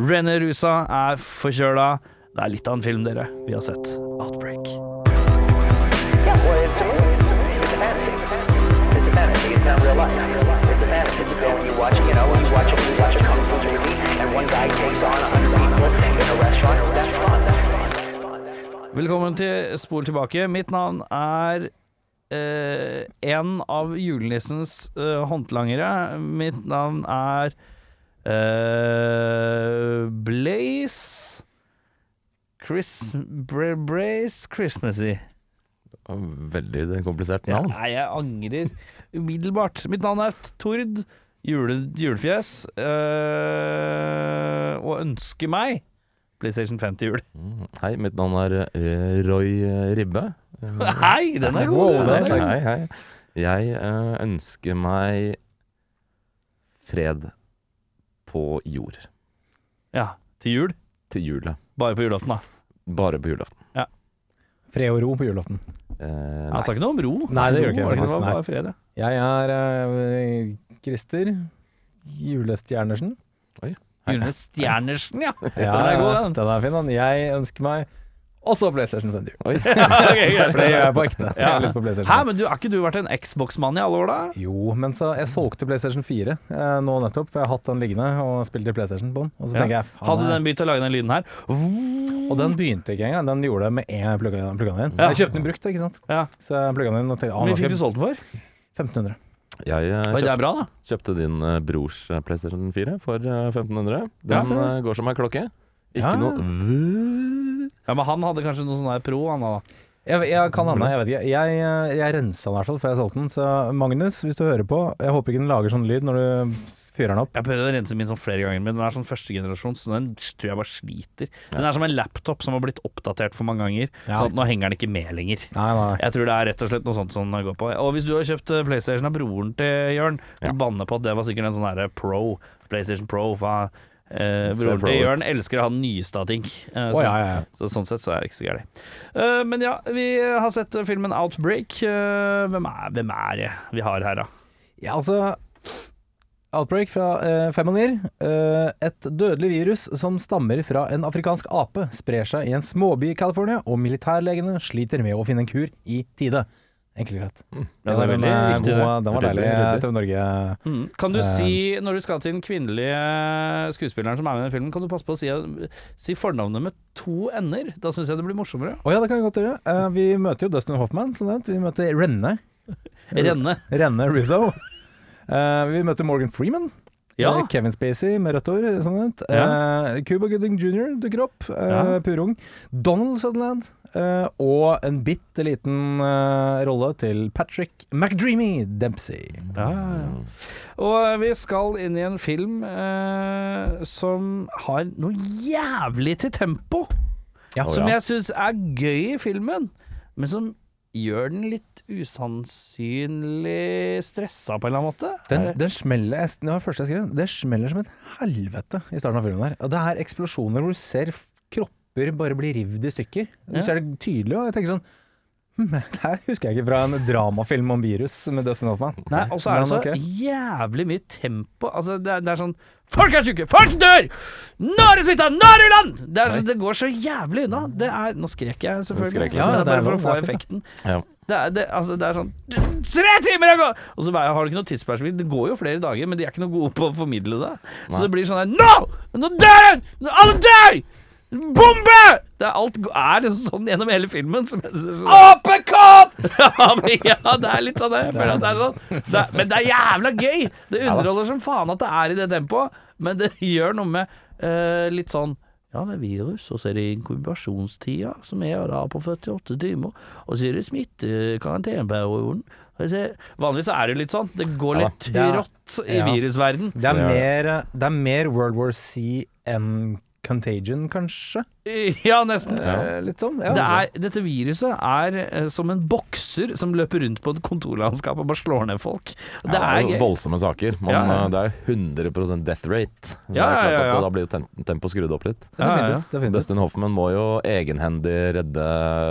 René Rusa er forkjøla. Det er litt av en film, dere. Vi har sett Outbreak. Velkommen til Spol tilbake. Mitt navn er eh, en av julenissens eh, håndlangere. Mitt navn er eh, Blaze Chris Bra Brace Christmassy. Veldig komplisert Ja, navn. nei, jeg angrer umiddelbart. Mitt navn er Tord jule, Julefjes, Uh, og ønsker meg PlayStation 5 til jul. Mm. Hei, mitt navn er uh, Roy Ribbe. Uh, Hei, den er god! God. hei, hei. Jeg ønsker meg fred på jord. Ja, til jul. Til jula. Bare på julaften, da. Bare på julaften. Fred og ro på julaften. Eh, Han sa ikke noe om ro. Nei, det gjør ikke jeg Det var bare fred, ja. Jeg er uh, Christer Julestjernersen. June Stjernersen, ja. Ja, Den er god, den. Den er fin, den. Jeg ønsker meg også PlayStation 5 til okay, For det gjør jeg på ekte. Ja. på Hæ, men du, har ikke du vært en Xbox-mann i alle år, da? Jo, men så jeg solgte PlayStation 4 eh, nå nettopp, for jeg har hatt den liggende og spilte PlayStation på den. Og så Ja. tenker jeg faen, Hadde den begynt å lage den lyden her? Og den begynte ikke engang. Den gjorde det med en gang jeg plugga den inn. Ja. Jeg kjøpte den brukt, ikke sant. Ja. Så jeg plugga den inn og tenkte Hvor ah, mye fikk du solgt den for? 1500. Jeg kjøpt, det er bra, da. kjøpte din uh, brors eh, PlayStation 4 for uh, 1500. Den Ja, eh, går som ei klokke. Ikke Ja. noe Ja, Men han hadde kanskje noe sånn pro, han da. Jeg, jeg kan hende, jeg vet ikke. Jeg, jeg, jeg rensa den i hvert fall før jeg solgte den. Så Magnus, hvis du hører på, jeg håper ikke den lager sånn lyd når du fyrer den opp. Jeg prøvde å rense min sånn flere ganger, men den er sånn førstegenerasjon, så den tror jeg bare sliter. Den er som en laptop som har blitt oppdatert for mange ganger, Ja. så at nå henger den ikke med lenger. Nei, nei. Jeg tror det er rett og slett noe sånt som går på. Og hvis du har kjøpt eh, PlayStation av broren til Jørn, Ja. banne banner på at det var sikkert en sånn herre Pro, PlayStation Pro. For, eh, broren til. Jørn elsker å ha den nyeste av ting. Eh, oh, så, ja, ja, så sånn sett så er det ikke så gærent. Uh, men ja, vi har sett eh, filmen Outbreak. Uh, hvem, er, hvem er det vi har her, da? Ja, altså Outbreak fra uh, Family. Uh, et dødelig virus som stammer fra en afrikansk ape, sprer seg i en småby i California, og militærlegene sliter med å finne en kur i tide. Enkelt og greit. Ja, det er veldig eh, riktig, det. Den var deilig ryddig. Norge. Mm. Kan du Eh. si, når du skal til den kvinnelige skuespilleren som er med i den filmen, kan du passe på å si, si fornavnet med to n-er? Da syns jeg det blir morsommere. Å ja, det kan vi godt gjøre. Uh, vi møter jo Dustin Hoffman, som nevnt. Vi møter Renne. Renne. Renne Rizzo. Uh, vi møter Morgan Freeman. Ja. Kevin Spacey med rødt hår, som Ja. Uh, Cuba Gooding jr. dukker opp. Uh, Ja. Purung. Donald Sutherland. Uh, og en bitte liten rolle til Patrick McDreamy Dempsey. Ja. Og vi skal inn i en film som har noe jævlig til tempo. Ja, som jeg syns er gøy i filmen, men som gjør den litt usannsynlig stressa på en eller annen måte. Den, den smeller jeg- Det var det første jeg skrev. Det smeller som et helvete i starten av filmen. her Og Det er eksplosjoner hvor du ser kropper bare bli rivd i stykker. Du Ja. ser det tydelig, og jeg tenker sånn Det husker jeg ikke fra en dramafilm om virus med Dustin Hoffman. Nei, og så er det så jævlig mye tempo. Altså, det er, det er sånn Folk er syke! Folk dør! Nå er det smitta! Nå er det land! Det, er, det går så jævlig unna. Det er Nå skrek jeg selvfølgelig. skrek. Ja, det er bare for å få effekten. Ja. Det er, det, altså, det er sånn Tre timer har gått! Og så har du ikke noe tidsperspektiv. Det går jo flere dager, men de er ikke noe gode på å formidle det. Så Nei. det blir sånn her Nå! Nå dør hun! Alle dør! Bombe! Det er alt er liksom sånn gjennom hele filmen. Som jeg synes Apekatt! ja, men, ja, det er litt sånn jeg føler at det er sånn. Det er, men det er jævla gøy! Det underholder som faen at det er i det tempoet, men det gjør noe med uh, litt sånn ja, det er virus, og så er det inkubasjonstida, som er da på 48 timer. Og så er det så- Vanligvis er det jo litt sånn. Det går litt ja, trått i ja. virusverden. Er, Det er mer, det er mer World War C enn Contagion, kanskje? Ja, nesten. Ja. litt sånn. Ja. Det er, dette viruset er eh, som en bokser som løper rundt på et kontorlandskap og bare slår ned folk. Det Ja, er jo gøy. voldsomme saker. Man, Ja, ja. eh, det er jo 100% death rate. Det Ja, er ja, ja, ja. Da blir jo tem tempoet skrudd opp litt. Dustin Hoffman må jo egenhendig redde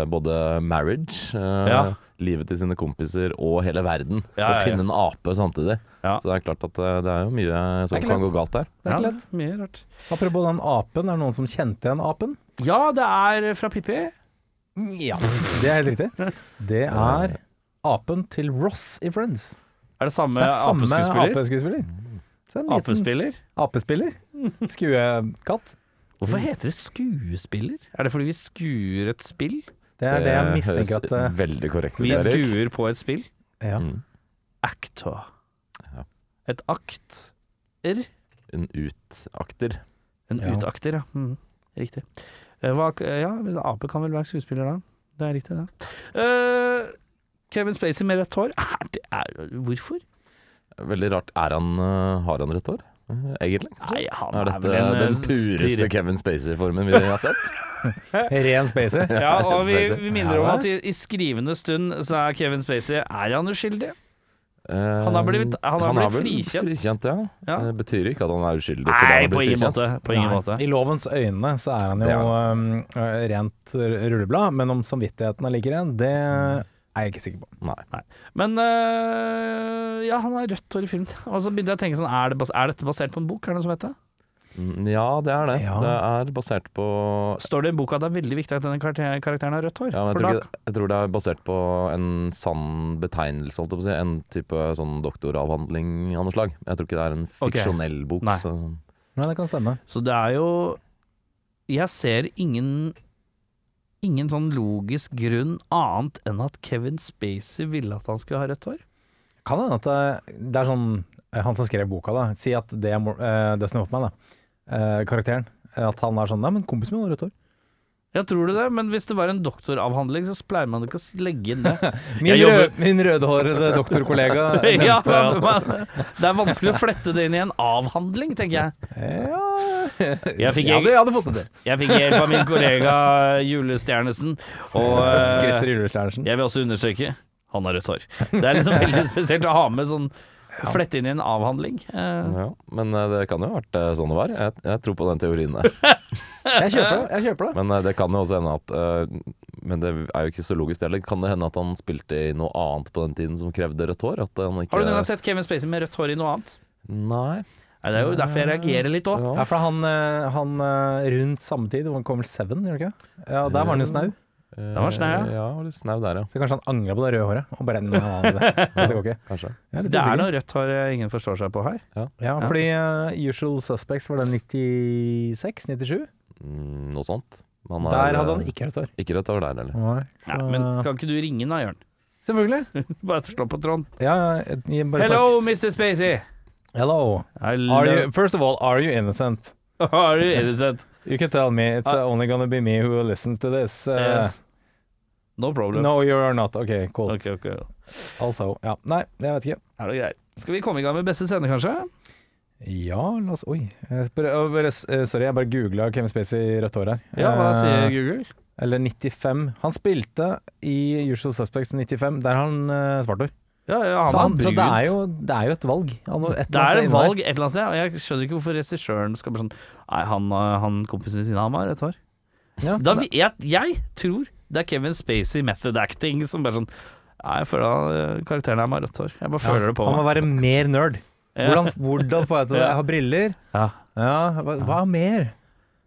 både marriage, eh, Ja. Livet til sine kompiser og hele verden. Ja, ja, ja, ja. finne en ape samtidig. Ja. Så det er klart at eh, det er jo mye som kan gå galt der. Det er ikke lett. Mye rart. Apropos den apen, er det noen som kjente igjen apen? Ja, det er fra Pippi. Ja. Det er helt riktig. Det er apen til Ross i Friends. Er det samme, Det er samme apeskuespiller? apeskuespiller. Liten Apespiller? apespiller. Skuekatt. Hvorfor heter det skuespiller? Er det fordi vi skuer et spill? Det er det jeg mistenker at eh, veldig korrekt ut, Vi skuer på et spill? ja. Mm. Actor. Ja. Et akter? En utakter. En Ja. utakter, ja. Mm, riktig. Eh, Hva, ja, men ape kan vel være skuespiller da? Det er riktig, det. Uh, Kevin Spacey med rødt hår. Er det, er, hvorfor? Veldig rart. Er han, eh, har han rødt hår? Eh, Egentlig? Nei, han Er er, dette vel en den eh, pureste styr. Kevin Spacey-formen vi har sett? Ren Spacey. Ja, og vi, vi minner om at i, i skrivende stund så er Kevin Spacey Er han uskyldig? Eh, Han har blitt- han har blitt frikjent. frikjent ja. Ja. Det betyr ikke at han er uskyldig. Nei, på ingen måte. På ingen Nei, måte. I lovens øyne så er han jo er um, rent rulleblad, men om samvittigheten er like ren, det er jeg ikke sikker på. Nei. Men øh, ja, han har rødt hår i filmen. Og så begynte jeg å tenke sånn, er, det bas er dette basert på en bok? Er det noe som heter? det? Ja, det er det. Ja. Det er basert på Står det i boka at det er veldig viktig at denne karakter karakteren har rødt hår? ja, men jeg, tror ikke, jeg tror det er basert på en sann betegnelse, holdt jeg på å si. En type sånn doktoravhandling av noe slag. Jeg tror ikke det er en fiksjonell fiksjonell bok. Nei. Så Nei, det kan stemme. Så det er jo Jeg ser ingen Ingen sånn logisk grunn annet enn at Kevin Spacey ville at han skulle ha rødt hår. Kan hende at det, er sånn eh, Han som skrev boka, da. Si at det er uh, Dustin Hoffman, da. Uh, karakteren. At han er sånn Nei, men kompisen min har rødt hår. Ja, tror du det? Men hvis det var en doktoravhandling, så pleier man ikke å legge inn det. Min, rød, min rødhårede doktorkollega ja, men, det er vanskelig å flette det inn i en avhandling, tenker jeg. Ja Jeg fikk, Jeg hadde, jeg hadde fått det til. jeg fikk hjelp av min kollega Julestjernesen, og eh, Christer Julestjernersen. jeg vil også understreke han har rødt hår. Det er liksom veldig spesielt å ha med sånn Flette inn i en avhandling. Eh, ja. Men eh, det kan jo ha vært sånn det var. Jeg, jeg tror på den teorien der. Jeg kjøper det. Jeg kjøper det. Men eh, det kan jo også hende at eh, Men det er jo ikke så logisk heller. Kan det hende at han spilte i noe annet på den tiden som krevde rødt hår? At han ikke har du noen gang sett Kevin Spacey med rødt hår i noe annet? Nei. Nei, det er jo derfor jeg reagerer litt òg. Ja, for han, eh, han eh, rundt samme tid, han kom vel Seven, gjør han ikke? Ja, der var han jo snau. Det var snau, ja. Ja, var litt snau der, ja. Så kanskje han angra på det røde håret. Og bare nei, nei, det, det går ikke. Kanskje. Jeg er litt Det er usikker. noe rødt hår eh, ingen forstår seg på her. Ja, fordi eh, Usual Suspects var det 96-97. Mm, noe sånt. Han Der er, hadde han eh, ikke rødt hår. Ikke rødt hår der heller. Nei, Ja, så- men kan ikke du ringe da, Jørn? Selvfølgelig. Bare slå på tråden. Ja, ja, Hello, Mr. Spacey. Hello. You, first of all, are you innocent? Are you innocent? You can tell me it's uh, Ah. only gonna be me who listens to this. Uh, Yes. No problem. No, you are not. Ok, cool. Okay, okay. Also. Ja. Nei, jeg vet ikke. Er det greit? Skal vi komme i gang med beste scene, kanskje? Ja, la oss Oi. Jeg bare, eh, sorry, jeg bare googla Kevin Spacey rødt hår her. Ja, hva Eh, sier Google? Eller 95. Han spilte i Usual Suspects 95, der han uh, svart hår. Ja, ja, Så, han, så det, er jo, det er jo et valg. Et Det er et valg et eller annet sted, og jeg skjønner ikke hvorfor regissøren skal bare sånn Nei, han, han kompisen ved siden av ham har rødt hår. Ja, Da, jeg, jeg tror det er Kevin Spacey method acting som bare sånn Nei, jeg føler at karakteren her har rødt hår. Jeg bare føler det på han må være mer nerd. Hvordan, hvordan får jeg til det? Jeg har briller. Ja. Ja, hva, hva mer?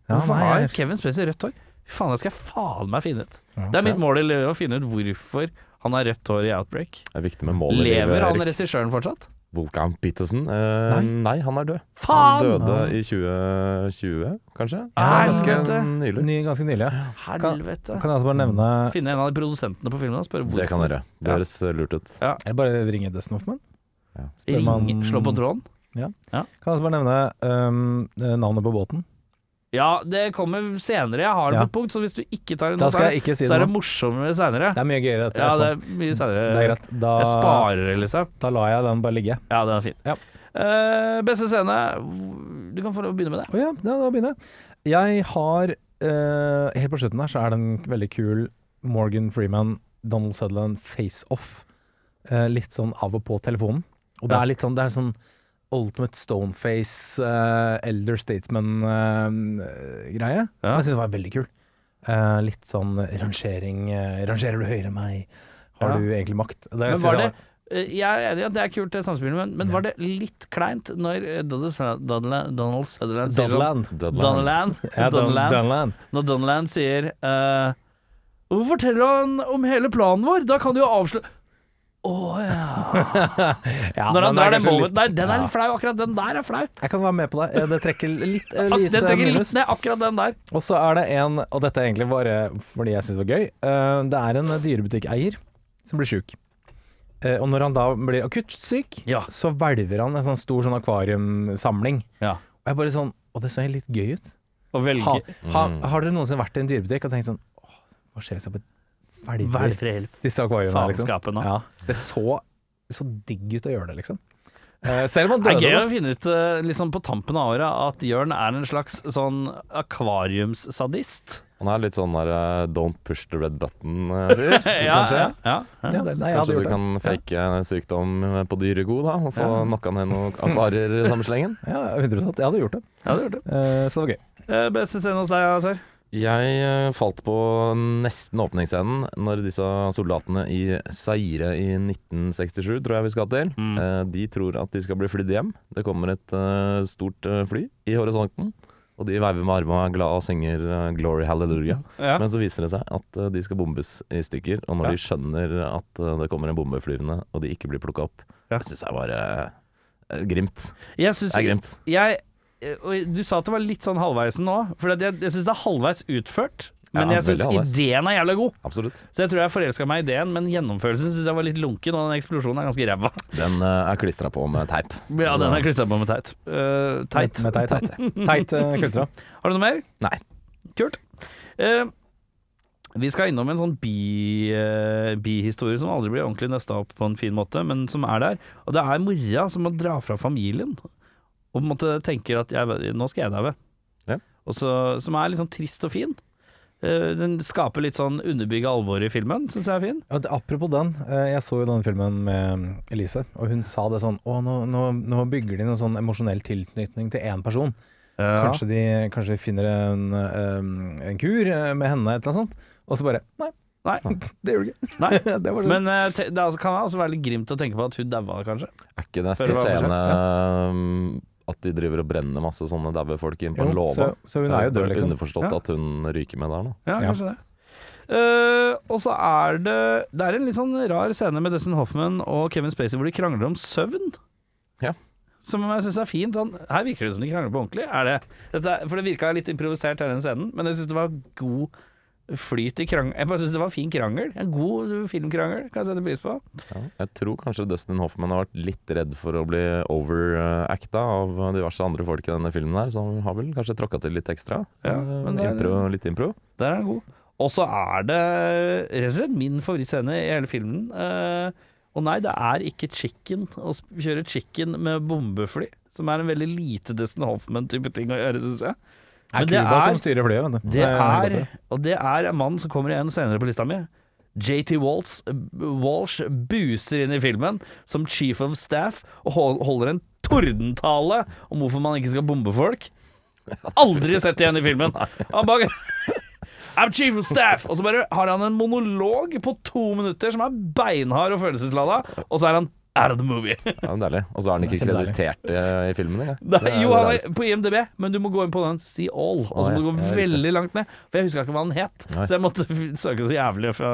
Ja, Hvorfor nei, har jeg- Kevin Spacey rødt hår? Fy Faen, det skal jeg faen meg finne ut. Det er mitt mål i livet å finne ut hvorfor han har rødt hår i Outbreak. Det er viktig med mål i Lever han Erik. regissøren fortsatt? Wolfgang Petersen? Eh, Nei. nei. han er død. Han Faen! døde i 2020, kanskje? Ja, ganske helvete. nylig. Ny, ganske nylig. ja. Helvete. Kan jeg altså bare nevne Finne en av de produsentene på filmen og spørre hvorfor. Det kan dere. Det høres eh, lurt ut. Jeg bare ringer Dustin Hoffman. Man- Ring, slå på tråden. Kan jeg også bare nevne um, navnet på båten? Ja, det kommer senere. Jeg har det Ja. på et punkt, så hvis du ikke tar er det, si så er det morsommere senere. Det er mye gøyere. Ja, det er mye senere. det er greit. Da, Jeg sparer, liksom. da lar jeg den bare ligge. Ja, den er fin. Ja. Uh, beste scene Du kan få lov å begynne med det. Å ja, da, da begynner jeg. Jeg har uh, Helt på slutten her så er det en veldig kul Morgan Freeman, Donald Sutherland face-off. Uh, litt sånn av og på telefonen. Og det er litt sånn Det er sånn Ultimate Stoneface, uh, Elder Statesman-greie. Ja. Jeg syns det var veldig kul. Uh, litt sånn rangering eh, Rangerer du høyere enn meg? Har Ja. du egentlig makt? Det, Men var det eh, Jeg er enig i at det er kult, det samspillet, men, men var det litt kleint når eh, Donald Sutherland- Donald sier sånn Donald. Donald Ja, Donald Donald. Når Donald sier uh, Hvorfor forteller han om hele planen vår? Da kan du jo avsløre Å ja. Ja, Når han den drar den litt- Nei, den er Ja. litt flau. Akkurat den der er flau. Jeg kan være med på det. Eh, Det trekker litt, eh, lite Den trekker litt ned, akkurat den der. Og så er det en, og dette er egentlig bare fordi jeg syns det var gøy, eh, det er en dyrebutikkeier som blir sjuk. Eh, og når han da blir akutt syk, Ja. så hvelver han en sånn stor sånn akvariumsamling. Ja. Og jeg bare sånn Å, det så litt gøy ut. Ha, ha, Mm. har dere noensinne vært i en dyrebutikk og tenkt sånn Åh, hva skjer hvis jeg bare hvelver disse akvariene? Liksom? Ja, det så så digg ut å gjøre det, liksom. Eh, selv om han døde. Det er gøy å finne ut eh, liksom på tampen av året at Jørn er en slags sånn akvariumssadist. Han er litt sånn der eh, don't push the red button-fyr, ja, kanskje. ja, ja. Ja, det, nei, Kanskje du det. kan fake sykdom på dyregod da, og få Ja. knocka ned noen akvarier i samme slengen? Ja, 100 Jeg hadde gjort det. Ja, det gjorde det. Uh, så det var gøy. Uh, Beste scene hos deg, Azar? Jeg eh, falt på nesten åpningsscenen når disse soldatene i Zaire i 1967, tror jeg vi skal til, Mm. eh, de tror at de skal bli flydd hjem. Det kommer et eh, stort fly i horisonten, og de veiver med armene glad og synger 'Glory Hallelujah'. Ja. Men så viser det seg at de skal bombes i stykker, og når Ja. de skjønner at det kommer en bombe flyvende, og de ikke blir plukka opp, Ja. det syns jeg var eh, grimt. Jeg synes, Det er grimt. jeg, Du sa at det var litt sånn halvveisen nå. For jeg, jeg syns det er halvveis utført. Men Ja, jeg syns ideen er jævlig god. Absolutt. Så jeg tror jeg forelska meg i ideen, men gjennomførelsen syns jeg var litt lunken, og den eksplosjonen er ganske ræva. Den uh, er klistra på med teip. Ja, den er klistra på med teit. Uh, teit. Med, med teit. Teit uh, klistra. Har du noe mer? Nei. Kult. Uh, vi skal innom en sånn bi, eh, bihistorie som aldri blir ordentlig nøsta opp på en fin måte, men som er der. Og det er mora som må dra fra familien, og på en måte tenker at jeg, nå skal jeg daue. Ja. Som er litt sånn trist og fin. Eh, den skaper litt sånn underbygga alvor i filmen, syns jeg er fin. Ja, apropos den, eh, jeg så jo denne filmen med Elise, og hun sa det sånn Å, nå, nå, nå bygger de noen sånn emosjonell tilknytning til én person. Kanskje, de, kanskje de finner en, en kur eh, med henne, et eller annet sånt. Og så bare Nei, Nei. det gjør du ikke. Nei. det var sånn. Men det altså, kan også være litt grimt å tenke på at hun daua, kanskje. Er ikke neste scene at de driver og brenner masse sånne daue folk inn på Jo, en låve? så, så hun er jo død, liksom. Underforstått Ja. at hun ryker med der nå. Ja, Ja. kanskje det. Uh, og så er det Det er en litt sånn rar scene med Dustin Hoffman og Kevin Spacey hvor de krangler om søvn. Ja. Som jeg syns er fint. Sånn, her virker det som de krangler på ordentlig. Er det, dette, for det virka litt improvisert, hele den scenen, men jeg syns det var god flyt i krangel. Jeg bare syns det var en fin krangel. En god filmkrangel, kan jeg sette pris på. Ja. Jeg tror kanskje Dustin Hoffman har vært litt redd for å bli overacta av diverse andre folk i denne filmen her, så han har vel kanskje tråkka til litt ekstra. Ja, Eh, men det er- impro, litt impro. Der er han god. Og så er det rett og slett min favorittscene i hele filmen. Eh, og nei, det er ikke chicken å kjøre chicken med bombefly, som er en veldig lite Dustin Hoffman-type ting å gjøre, syns jeg. Men det Cuba er- som styrer flyet, vet du. Det er og det er en mann som kommer igjen senere på lista mi. JT Walsh, Walsh buser inn i filmen som chief of staff og holder en tordentale om hvorfor man ikke skal bombe folk. Aldri sett igjen i filmen. Han bare I'm chief of staff! Og så bare har han en monolog på to minutter som er beinhard og følelseslada, og så er han out of the movie. Ja, men Deilig. Og så er han ikke kreditert i, i filmen engang. Nei, jo, han er på IMDb, men du må gå inn på den See All, og så må du gå veldig langt ned. For jeg husker ikke hva han het, Nei. så jeg måtte søke så jævlig fra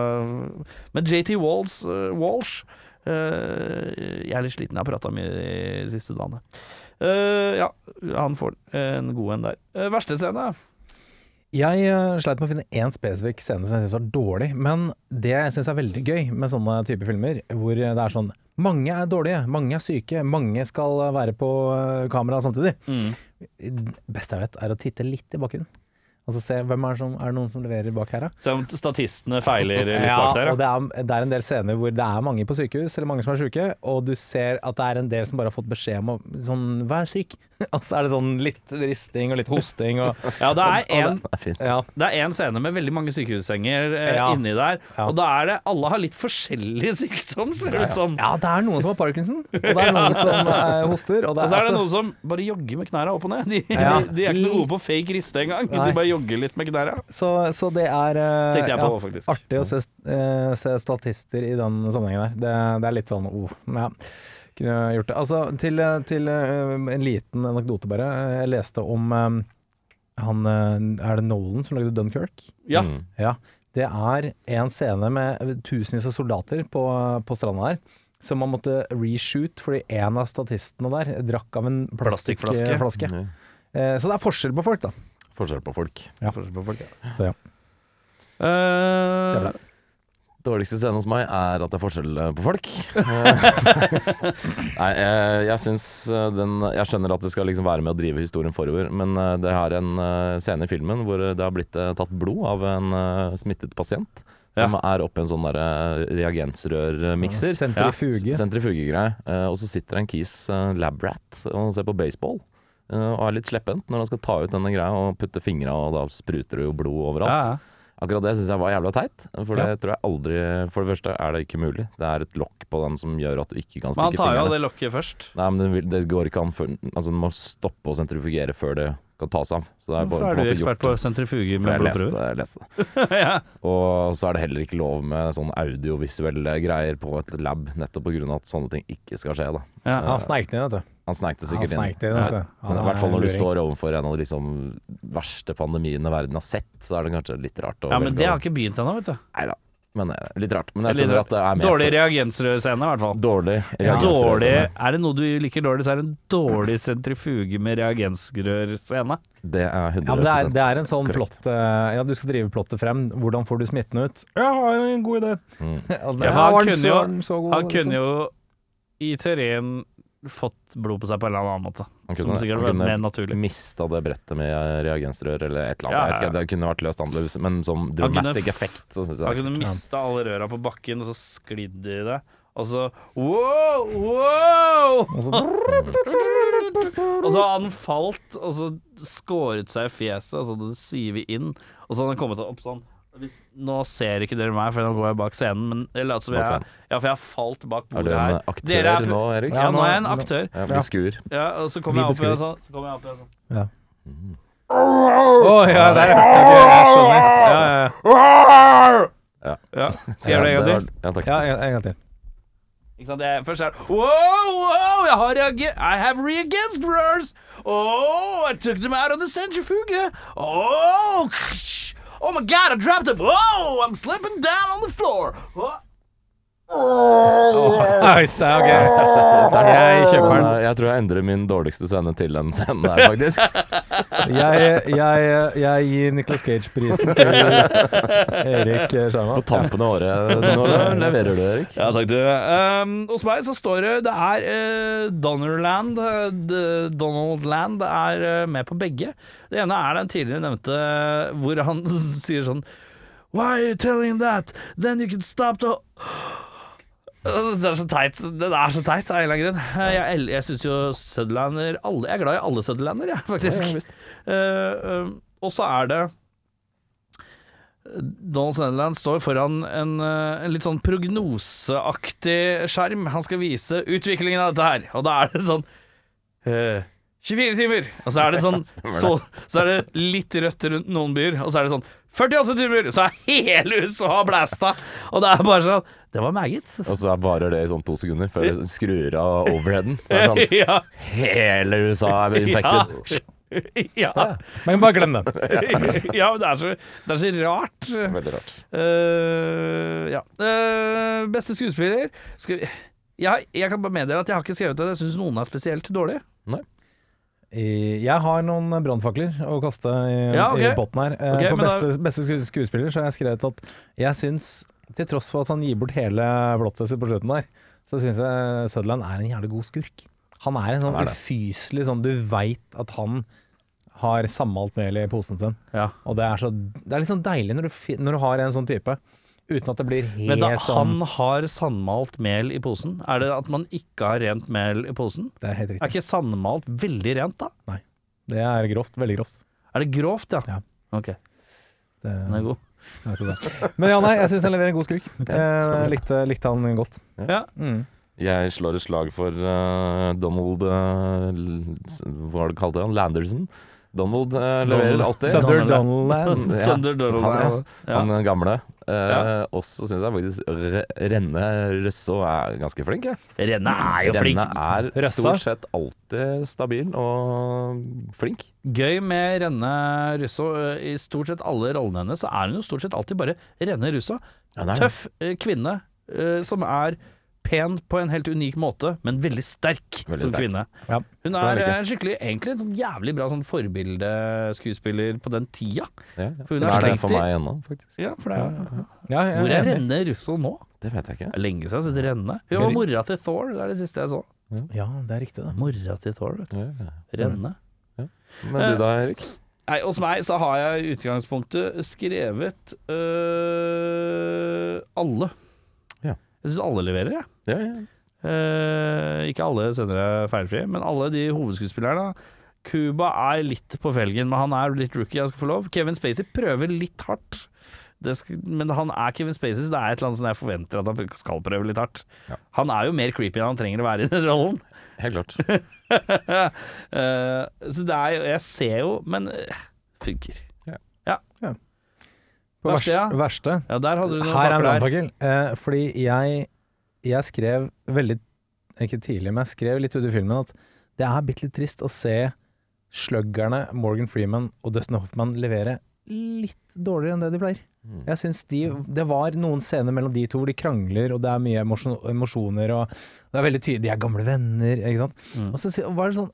Men JT Walls, uh, Walsh uh, Jeg er litt sliten, jeg har prata mye de siste dagene. Uh, ja, han får en god en der. Uh, verste scene? Jeg eh, sleit med å finne én spesifikk scene som jeg syns var dårlig, men det jeg syns er veldig gøy med sånne typer filmer, hvor det er sånn mange er dårlige, mange er syke, mange skal være på eh, kamera samtidig. Det beste jeg vet, er å titte litt i bakgrunnen. Og så se hvem er det som Er det noen som leverer bak her, da? Se om statistene feiler litt Ja, bak der. og det er, det er en del scener hvor det er mange på sykehus, eller mange som er syke, og du ser at det er en del som bare har fått beskjed om å sånn, vær syk. og så er det sånn litt risting og litt hosting og Ja, det er en Det er. Ja. Er en scene med veldig mange sykehussenger eh, Ja. inni der, Ja. og da er det Alle har litt forskjellig sykdom, ser det ut som. ja, det er noen som har parkinson, og det er noen som eh, hoster, og det Og så er det altså- noen som bare jogger med knærne opp og ned. De, Ja. de, de er ikke noe gode på fake riste engang. De bare jogger litt med knærne. Så, så det er eh, Tenkte ja, artig å se, eh, se statister i den sammenhengen der. Det, det er litt sånn oh, ja. Kunne gjort det. Altså, til, til eh, en liten anekdote, bare. Jeg leste om han Er det Nolan som lagde Dunkerque? Ja. Mm. Ja. Det er en scene med tusenvis av soldater på, på stranda der. Som man måtte reshoot fordi en av statistene der drakk av en Plastikkflaske. plastikkflaske. Mm. Eh, så det er forskjell på folk, da. Forskjell på folk. Ja. Så ja. Eh, Det ble det. Dårligste scene hos meg er at det er forskjell eh, på folk. Nei, jeg, jeg syns eh, den Jeg skjønner at det skal liksom være med å drive historien forover, men eh, det har en eh, scene i filmen hvor det har blitt eh, tatt blod av en eh, smittet pasient. Som er oppi en sånn derre reagensrørmikser. Sentrifuge. Sentrifugegreie. Eh, og så sitter det en kis, lab rat og ser på baseball. Eh, og er litt sleppent når han skal ta ut denne greia og putte fingra, og da spruter det jo blod overalt. ja, ja. Akkurat det syns jeg var jævla teit. For det Ja. tror jeg aldri For det første er det ikke mulig. Det er et lokk på den som gjør at du ikke kan Men han tar tar jo av det lokket først. Nei, men det, vil, det går ikke an før Altså, den må stoppe å sentrifugere før det kan tas av. Så det er bare Hvorfor er på du ekspert på sentrifuger med med jeg leste blodprøver? Jeg leste det. ja. Og så er det heller ikke lov med sånn audiovisuelle greier på et lab, nettopp pga. at sånne ting ikke skal skje. da Ja. Han sneik den inn, vet du. Han sneik det Han sikkert sneik inn. inn. Men I hvert fall når du står overfor en av de liksom verste pandemiene verden har sett, så er det kanskje litt rart. å ja, men velge det har ikke begynt ennå, vet du. Neida, men eh, litt rart. Men jeg Litt skjønner rart. at det er med Dårlig for- reagensrørscene, i hvert fall. Dårlig. Ja. Dårlig, er det noe du liker dårlig, så er det en dårlig sentrifuge med reagensrørscene. Det er 100 Ja, men det er, det er en sånn korrekt. plott eh, Ja, du skal drive plottet frem. Hvordan får du smitten ut? Ja, jeg har en god idé. Mm. Ja, han kunne jo- var så god, Han liksom? kunne jo i teorien fått blod på seg på en eller annen måte. Han Som sikkert ble kunne mer naturlig. mista det brettet med reagensrør eller et eller annet. Ja, ja, ja. Det kunne vært løst annerledes, men som kunne dramatic effekt, så syns Han kunne mista alle røra på bakken, og så sklidd i det. Og så wow, wow! Og så- Og så hadde han falt, og så skåret seg i fjeset, og så det sivet inn. Og så hadde han kommet opp sånn hvis, Nå ser ikke dere meg, for nå går jeg bak scenen, men jeg later som jeg. Ja, for jeg har falt bak bordet her. Er du en aktør Dere er- nå, Erik? Ja, nå er jeg en aktør. Ja, beskuer. skuer. Ja, og så kommer jeg opp igjen sånn. Så kommer jeg opp igjen sånn. Ja. Å ja, der, ja. Ok, jeg skjønner. Ja, ja, Ja. Skal jeg gjøre det en gang til? Ja, takk. ja. en gang til. Ikke sant? Jeg, først er det Wow, wow, jeg har reagert I have reagensrørs. Oh, I took them out of the centrifuge. Oh, oh my god, I dropped them. Whoa, oh, I'm slipping down on the floor. Oh. Så, ok. Jeg kjøper den. Jeg tror jeg endrer min dårligste scene til den scenen der, faktisk. Jeg, jeg, jeg gir Nicholas Cage-prisen til Erik Sjarma. På tampen av året. Nå leverer du, Erik. Ja, takk du. Um, hos meg så står det Det er uh, Donnerland. Uh, D- Donald Land er uh, med på begge. Det ene er den tidligere nevnte hvor han sier sånn Why are you telling that? Then you can stop the Det er så teit. Det er så teit av en eller annen grunn. Jeg, jeg syns jo Sutherlander Jeg er glad i alle Sutherlander, jeg, faktisk. Uh, uh, og så er det Donald Sutherland står foran en, eh, en litt sånn prognoseaktig skjerm. Han skal vise utviklingen av dette her, og da er det sånn uh, 24 timer, og så er det sånn så, så er det litt rødt rundt noen byer, og så er det sånn 48 timer, så er hele USA blæsta, og det er bare sånn Det var meget. Og så varer det i sånn to sekunder før det skrur av overheaden. Så er det sånn, ja. hele USA er infected. ja. Men bare glem den. ja, men det er så, det er så rart. Veldig rart. Uh, ja. Uh, beste skuespiller Skal vi jeg, jeg kan bare meddele at jeg har ikke skrevet at jeg syns noen er spesielt dårlige. Nei. Jeg har noen brannfakler å kaste i, Ja, okay. i botten her. Okay, på beste, da- beste skuespiller så har jeg skrevet at jeg syns, til tross for at han gir bort hele blottet sitt på slutten der, så syns jeg Sutherland er en jævlig god skurk. Han er en sånn er ufyselig sånn Du veit at han har sammalt mel i posen sin. Ja. Og det er, så, det er litt sånn deilig når du, når du har en sånn type, uten at det blir helt Men da sånn han har sandmalt mel i posen, er det at man ikke har rent mel i posen? Det er helt riktig Er ikke sandmalt veldig rent, da? Nei. Det er grovt. Veldig grovt. Er det grovt, ja? Ja. Ok, Det, den er god. Men ja, nei, jeg syns han leverer en god skurk. Jeg likte, likte han godt. Ja. Mm. Jeg slår et slag for uh, Donald uh, Hva kalte han? Landerson. Donald eh, leverer Donald. alltid. Sunder Donald. Donald. Ja, Thunder Donald. han, Ja. Han gamle. Eh, Ja. Og så syns jeg faktisk Renne Røsso er ganske flink. Jeg. Renne er jo flink. Renne er Røssa? stort sett alltid stabil og flink. Gøy med Renne Russo. eh, I stort sett alle rollene hennes så er hun jo stort sett alltid bare Renne Russo. Tøff eh, kvinne eh, som er pen på en helt unik måte, men veldig sterk Veldig som sterk. kvinne. Ja, Hun er er eh, skikkelig egentlig en sånn jævlig bra sånn forbildeskuespiller på den tida. Ja, ja. For hun det er er det for meg ennå, faktisk. Ja, for det er, Ja, Hvor er. Renne Russo nå? Det vet jeg ikke. Lenge siden jeg har sett Renne. Hun var mora til Thor, det er det siste jeg så. Ja, det er riktig, det. Mora til Thor, vet du. Ja, ja. Renne. Men du da, Erik? Nei, hos meg så har jeg i utgangspunktet skrevet øh, alle. Jeg syns alle leverer, jeg. Ja, ja. Eh, ikke alle senere feilfrie, men alle de hovedskuespillerne. Cuba er litt på felgen, men han er litt rookie, han skal få lov. Kevin Spacey prøver litt hardt. Det skal, men han er Kevin Spacey, så det er et eller annet som jeg forventer at han skal prøve litt hardt. Ja. Han er jo mer creepy enn han trenger å være i den rollen. Helt klart. Eh, så det er jo Jeg ser jo, men det funker. På Verste, ja. verste. Ja, der hadde du noen Her er en brannfakkel. Eh, fordi jeg, jeg skrev veldig Ikke tidlig, men jeg skrev litt ut i filmen at det er bitte litt trist å se sluggerne Morgan Freeman og Dustin Hoffman levere litt dårligere enn det de pleier. Mm. Jeg synes de, Det var noen scener mellom de to hvor de krangler, og det er mye emosjoner, og det er veldig tydelig De er gamle venner, ikke sant. Mm. Og så var det sånn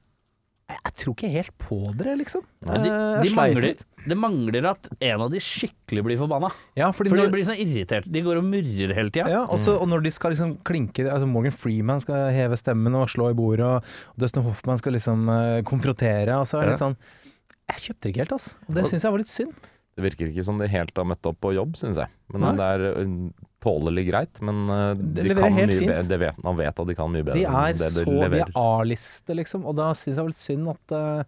Jeg, tror ikke helt på dere, liksom. Ja, de, Eh, de mangler, det mangler at en av de skikkelig blir forbanna. Ja, fordi For de blir sånn irritert. De går og murrer hele tida. Ja, og, mm. og når de skal liksom klinke altså Morgan Freeman skal heve stemmen og slå i bordet, og Dustin Hoffman skal liksom uh, konfrontere, og så er det litt sånn Jeg kjøpte det ikke helt, altså. Og det syns jeg var litt synd. Det virker ikke som de helt har møtt opp på jobb, syns jeg. Men Nei. det er ø, tålelig greit. Men de Det de leverer kan helt mye fint. bedre. Vet, man vet at de kan mye bedre De er enn det så de De er A-liste, liksom, og da syns jeg vel synd at uh,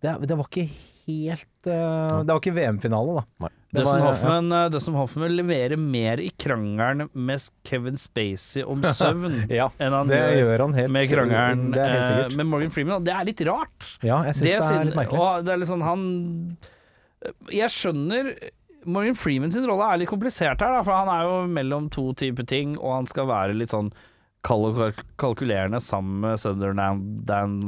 det, det var ikke helt eh, Det var ikke VM-finale, da. Nei. Det var- Hoffman, eh, Dustin Hoffman leverer mer i krangelen med Kevin Spacey om søvn Ja, enn han det gjør han helt med krangelen Det er eh, sikkert. med Morgan Freeman. Det er litt rart. Ja, jeg syns det, er siden- litt merkelig. Og det er litt sånn han Jeg skjønner Morgan Freeman sin rolle er litt komplisert her, da, for han er jo mellom to typer ting, og han skal være litt sånn kald og kalkulerende sammen med Southern Dan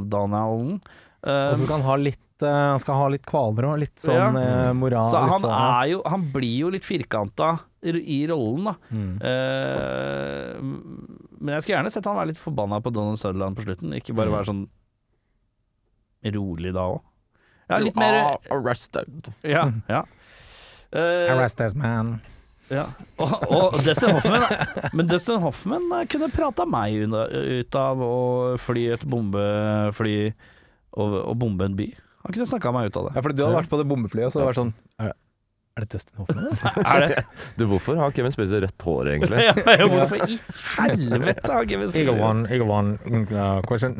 Uh, Og så skal han ha litt uh, Han skal ha litt kvaler og litt sånn Ja. uh, moral. Så han sånn, ja. er jo Han blir jo litt firkanta i rollen, da. Mm. Eh, men jeg skulle gjerne sett han være litt forbanna på Donald Sutherland på slutten, ikke bare Mm. være sånn rolig da òg. Ja, litt mer You arrested. Ja. ja. Eh, Arrest this man. ja. Og, og Dustin Hoffman Men Dustin Hoffman eh, kunne prata meg ut av å fly et bombefly og, og bombe en by. Han kunne snakka meg ut av det. Ja, fordi du hadde vært på det bombeflyet, Så så hadde det vært sånn Er, det Dustin Hoffman? Er det? Du, hvorfor har Kevin Spacey rødt hår, egentlig? Ja, ja, hvorfor i helvete har Kevin Spacey Eagle one, eagle one uh, question.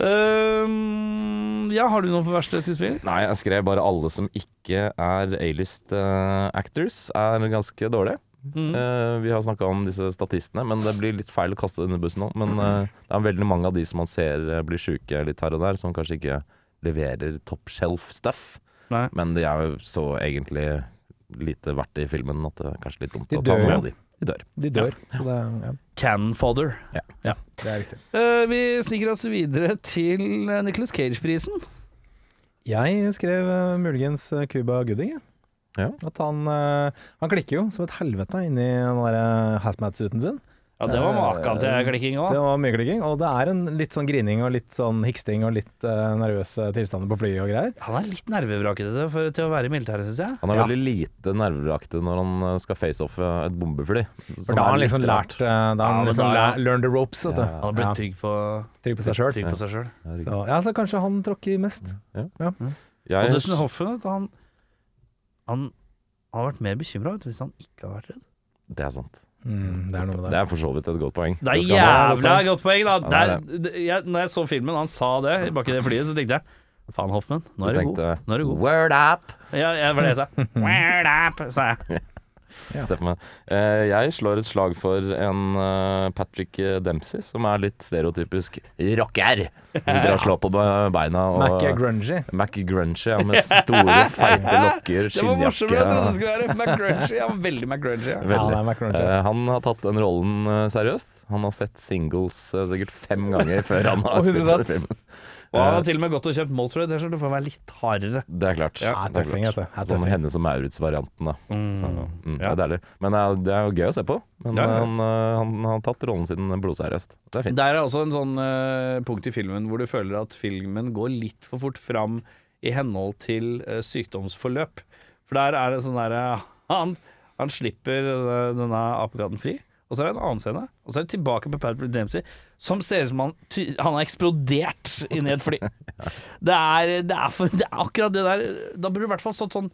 um, Ja, har du noe for verste skuespill? Nei, jeg skrev bare alle som ikke er A-list uh, actors, er ganske dårlige. Mm. Uh, vi har snakka om disse statistene, men det blir litt feil å kaste denne bussen nå. Men uh, det er veldig mange av de som man ser blir sjuke litt her og der, som kanskje ikke leverer top shelf stuff. Nei. Men de er jo så egentlig lite verdt i filmen at det er kanskje litt dumt De å ta med jo. de. De dør. De dør. Så det, ja, Cannon fodder. det er riktig. Uh, vi sniker oss videre til uh, Nicholas Cage-prisen. Jeg skrev uh, muligens Cuba Gooding, jeg. Ja. At han, uh, han klikker jo som et helvete inni den der uh, hazmat-suiten sin. Ja, det var maken til klikking Det var mye klikking, og det er en litt sånn grining og litt sånn hiksting og litt uh, nervøse tilstander på flyet og greier. Han er litt nervevrakete til å være i militæret, syns jeg. Han er Ja. veldig lite nervevrakete når han eh, skal face off eh, et bombefly. For da har han liksom lært uh, Da har han liksom lært, learned the ropes, vet du. Ja, Han har blitt trygg på, Trygg på seg sjøl. sjøl. Så ja, så kanskje han tråkker mest. Ja. Ja. Jeg, Og Dustin Hoffen, vet du, han, han han har vært mer bekymra hvis han ikke har vært redd. det er sant. Mm, det er noe Det er for så vidt et godt poeng. Det er jævla godt poeng, da. Ja, det det det, jeg, når jeg så filmen, han sa det bak i det flyet, så tenkte jeg Faen, Hoffmann, nå er Du god. Nå er du god. Word up! Ja, ja, det var det jeg sa. Word up, sa jeg. Meg. Eh, jeg slår et slag for en eh, Patrick Dempsey, som er litt stereotypisk rocker. Sitter og slår på beina. Og, Mac grungy. Mac Grungy, ja, med store, feite lokker, Det var morsomt, jeg trodde det skulle være. McGrunchy. Ja, veldig McGrunchy. Ja. Ja, Veldig. Mac grungy. Eh, han har tatt den rollen seriøst. Han har sett singles sikkert fem ganger før han har spilt filmen. Og han har til og med gått og kjøpt Motörhead-T-skjorte for å være litt hardere. Det er klart. Ja, det er tøffing, klart. vet du. Er Sånn. Hennes og Maurits-varianten, da. Så, mm, Det er deilig. Men uh, det er jo gøy å se på. Men Ja, ja. Han, eh, han har tatt rollen sin blodseriøst. Det er fint. Der er også en sånn uh, punkt i filmen hvor du føler at filmen går litt for fort fram i henhold til uh, sykdomsforløp. For der er det sånn derre han, han slipper eh, denne apekatten fri. Og så er det en annen scene, og så er det tilbake på Patrick Dempsey, som ser ut som han, han har eksplodert inni et fly. det, er, det, er for, det er akkurat det der Da burde det i hvert fall stått sånn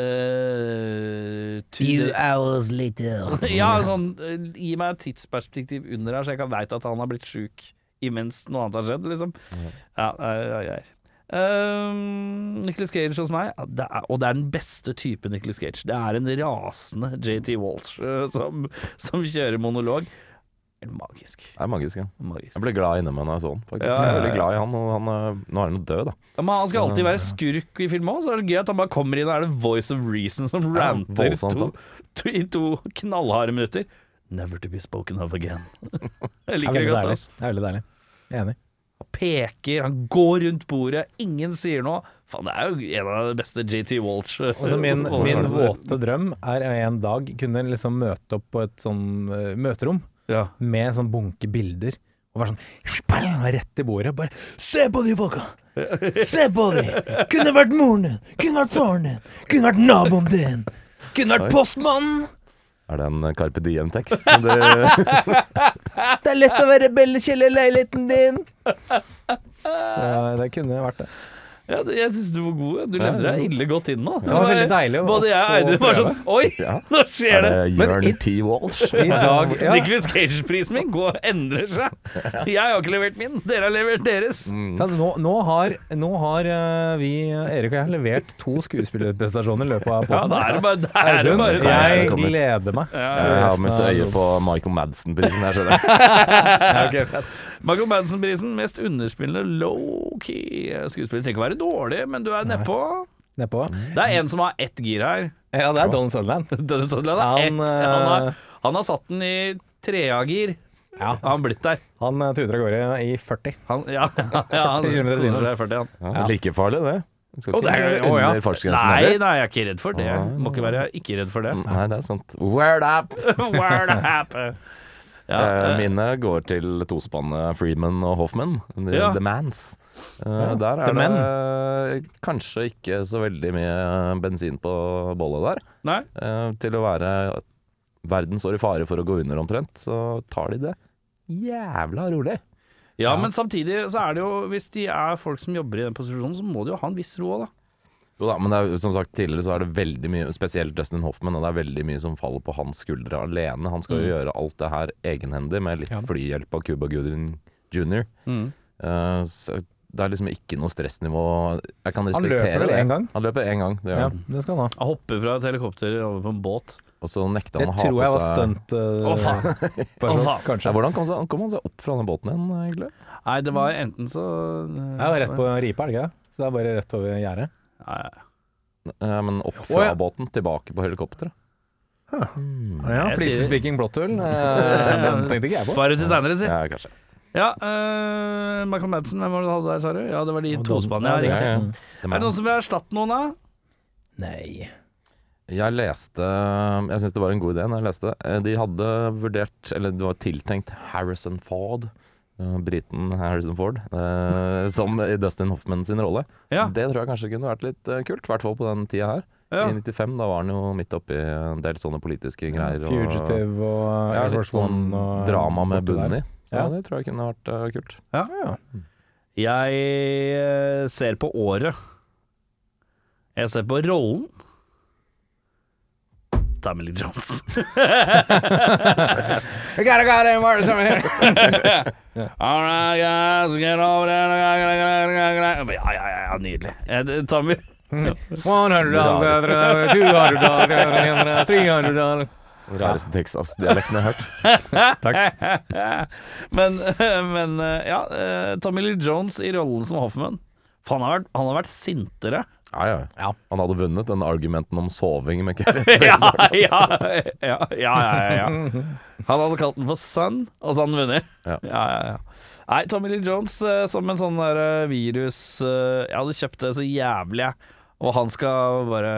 uh, to hours later. ja, sånn eh, Gi meg et tidsperspektiv under her, så jeg kan veit at han har blitt sjuk imens noe annet har skjedd, liksom. Ja, ja, ja, ja. Um, Nicholas Cage hos meg, ja, det er, og det er den beste type Nicholas Cage. Det er en rasende JT Walsh uh, som, som kjører monolog. Magisk. Det er magisk. Ja. magisk. Jeg ble glad inni meg når jeg så den. faktisk Ja, Jeg er veldig glad i han, og han, eh, nå er han jo død, da. Ja, men han skal alltid være skurk i film òg, så er det gøy at han bare kommer inn og er det voice of reason som ranter voldsomt, to, to, i to knallharde minutter. Never to be spoken of again. Jeg er liker det godt, deilig. Det er veldig deilig. Jeg er enig. Han peker, han går rundt bordet, ingen sier noe. Faen, det er jo en av de beste JT Walsh. Altså min, min våte drøm er en dag kunne liksom møte opp på et sånn uh, møterom Ja. med sånn bunke bilder. Og være sånn spang, rett i bordet. Bare Se på de folka! Se på de! Kunne vært moren din! Kunne vært faren din! Kunne vært naboen din! Kunne vært postmannen! Er det en Carpe Diem-tekst? Det er lett å være rebellkjell i leiligheten din! Så det kunne vært det. Ja, jeg syns du var god. Du levde deg ille godt inn nå. Det var veldig deilig å Både jeg og få var sånn Oi, nå skjer Er det! det Jørn T. Walsh? I dag ja. Nicholas Cage-prisen min går, endrer seg. Jeg har ikke levert min, dere har levert deres. Mm. Nå, nå har, nå har eh, vi, Erik og jeg, levert to skuespillerprestasjoner i løpet av Ja, da er det bare, da er det Audun, bare jeg- jeg gleder meg. Ja, Jeg har mitt øye på Michael Madsen-prisen her, skjønner jeg. Michael Madsen-prisen, mest underspillende low-key skuespiller. Trenger ikke være dårlig, men du er nedpå. Nedpå. Det er en som har ett gir her. Ja, det er Donald Sutherland. Donald Sutherland er Han, ett. Han har, eh, han har satt den i treagir. Ja. Har han blitt der. Han eh, tuter av gårde i 40. Han, ja, ja, han 40 kilometer i timen. koser seg i 40, han. Ja, Ja. Like farlig, det. Ikke det er- kjøre ja. fartsgrensen Nei, heller. nei, jeg er ikke redd for det. Ah. Må ikke være ikke redd for det. Nei, det er sant. Word up! Word up. Ja, Eh, eh, Mine går til tospannet Freeman og Hoffman, The, Ja. the Mans. Eh, Ja, der er Men. det kanskje ikke så veldig mye bensin på bollet der. nei. Eh, til å være verden står i fare for å gå under omtrent, så tar de det jævla rolig. Ja, men samtidig så er det jo Hvis de er folk som jobber i den posisjonen, så må de jo ha en viss ro òg, da. Jo da, men det er, som sagt tidligere så er det veldig mye, spesielt Dustin Hoffman, og det er veldig mye som faller på hans skuldre alene. Han skal jo Mm. gjøre alt det her egenhendig, med litt Ja. flyhjelp av Cuba Gooding jr. Mm. Uh, så det er liksom ikke noe stressnivå. Jeg kan respektere det. gang? Han løper én gang, det gjør Ja, han. det skal han ha. Han hopper fra et helikopter over på en båt. Og så nekter Det å ha tror jeg var seg stunt. uh, oh, faen. faen. Ja, Hvordan kom, seg, kom han seg opp fra den båten igjen, egentlig? Nei, det var enten så Jeg var rett på ripa, er det ikke det? Så det er bare rett over gjerdet. Ja, ja. Eh, men opp Å, fra ja. båten, tilbake på helikopteret. Ja, Jeg sier- Flisespiking blåtthull. Uh, den tenkte ikke jeg på. Spar det til seinere, si. Ja, kanskje. Ja, uh, Michael Madsen, hvem var det du hadde der, sa du? Ja, det var de Og tospann, ja. ja, Riktig. ja. Er det noen som vil erstatte noen, da? Nei. Jeg leste Jeg syns det var en god idé når jeg leste det. Eh, De hadde vurdert, eller det var tiltenkt Harrison Ford, eh, briten Harrison Ford, eh, som i Dustin Hoffman sin rolle. Ja. Det tror jeg kanskje kunne vært litt eh, kult, i hvert fall på den tida her. ja. I 95, da var han jo midt oppi en del sånne politiske greier. Fugitive og ja, Air litt Force One sånn og drama med bunnen i. Ja. det tror jeg kunne vært uh, kult. Ja. Jeg eh, ser på året. Jeg ser på rollen. Tommy Lee Jones. We gotta go there, Martin, over here. All right, guys, get over there. Ja, ja, ja, ja nydelig. Eh, Tommy 100 dollar, 200 dollar, 300 dollars. Rareste Texas-dialekten jeg har hørt. men, men eh, ja, eh, Tommy Lee Jones i rollen som Hoffman. For han har vært, han har vært sintere. Ja, ja. Ja. Han hadde vunnet den argumenten om soving med Kevin Ja, Spacey. ja, ja, ja, ja, ja. Han hadde kalt den for Sun, og så hadde han vunnet. Ja. Ja, ja, ja. Nei, Tommy Lee Jones eh, som en sånn der eh, virus eh, Jeg hadde kjøpt det så jævlig, jeg. Og han skal bare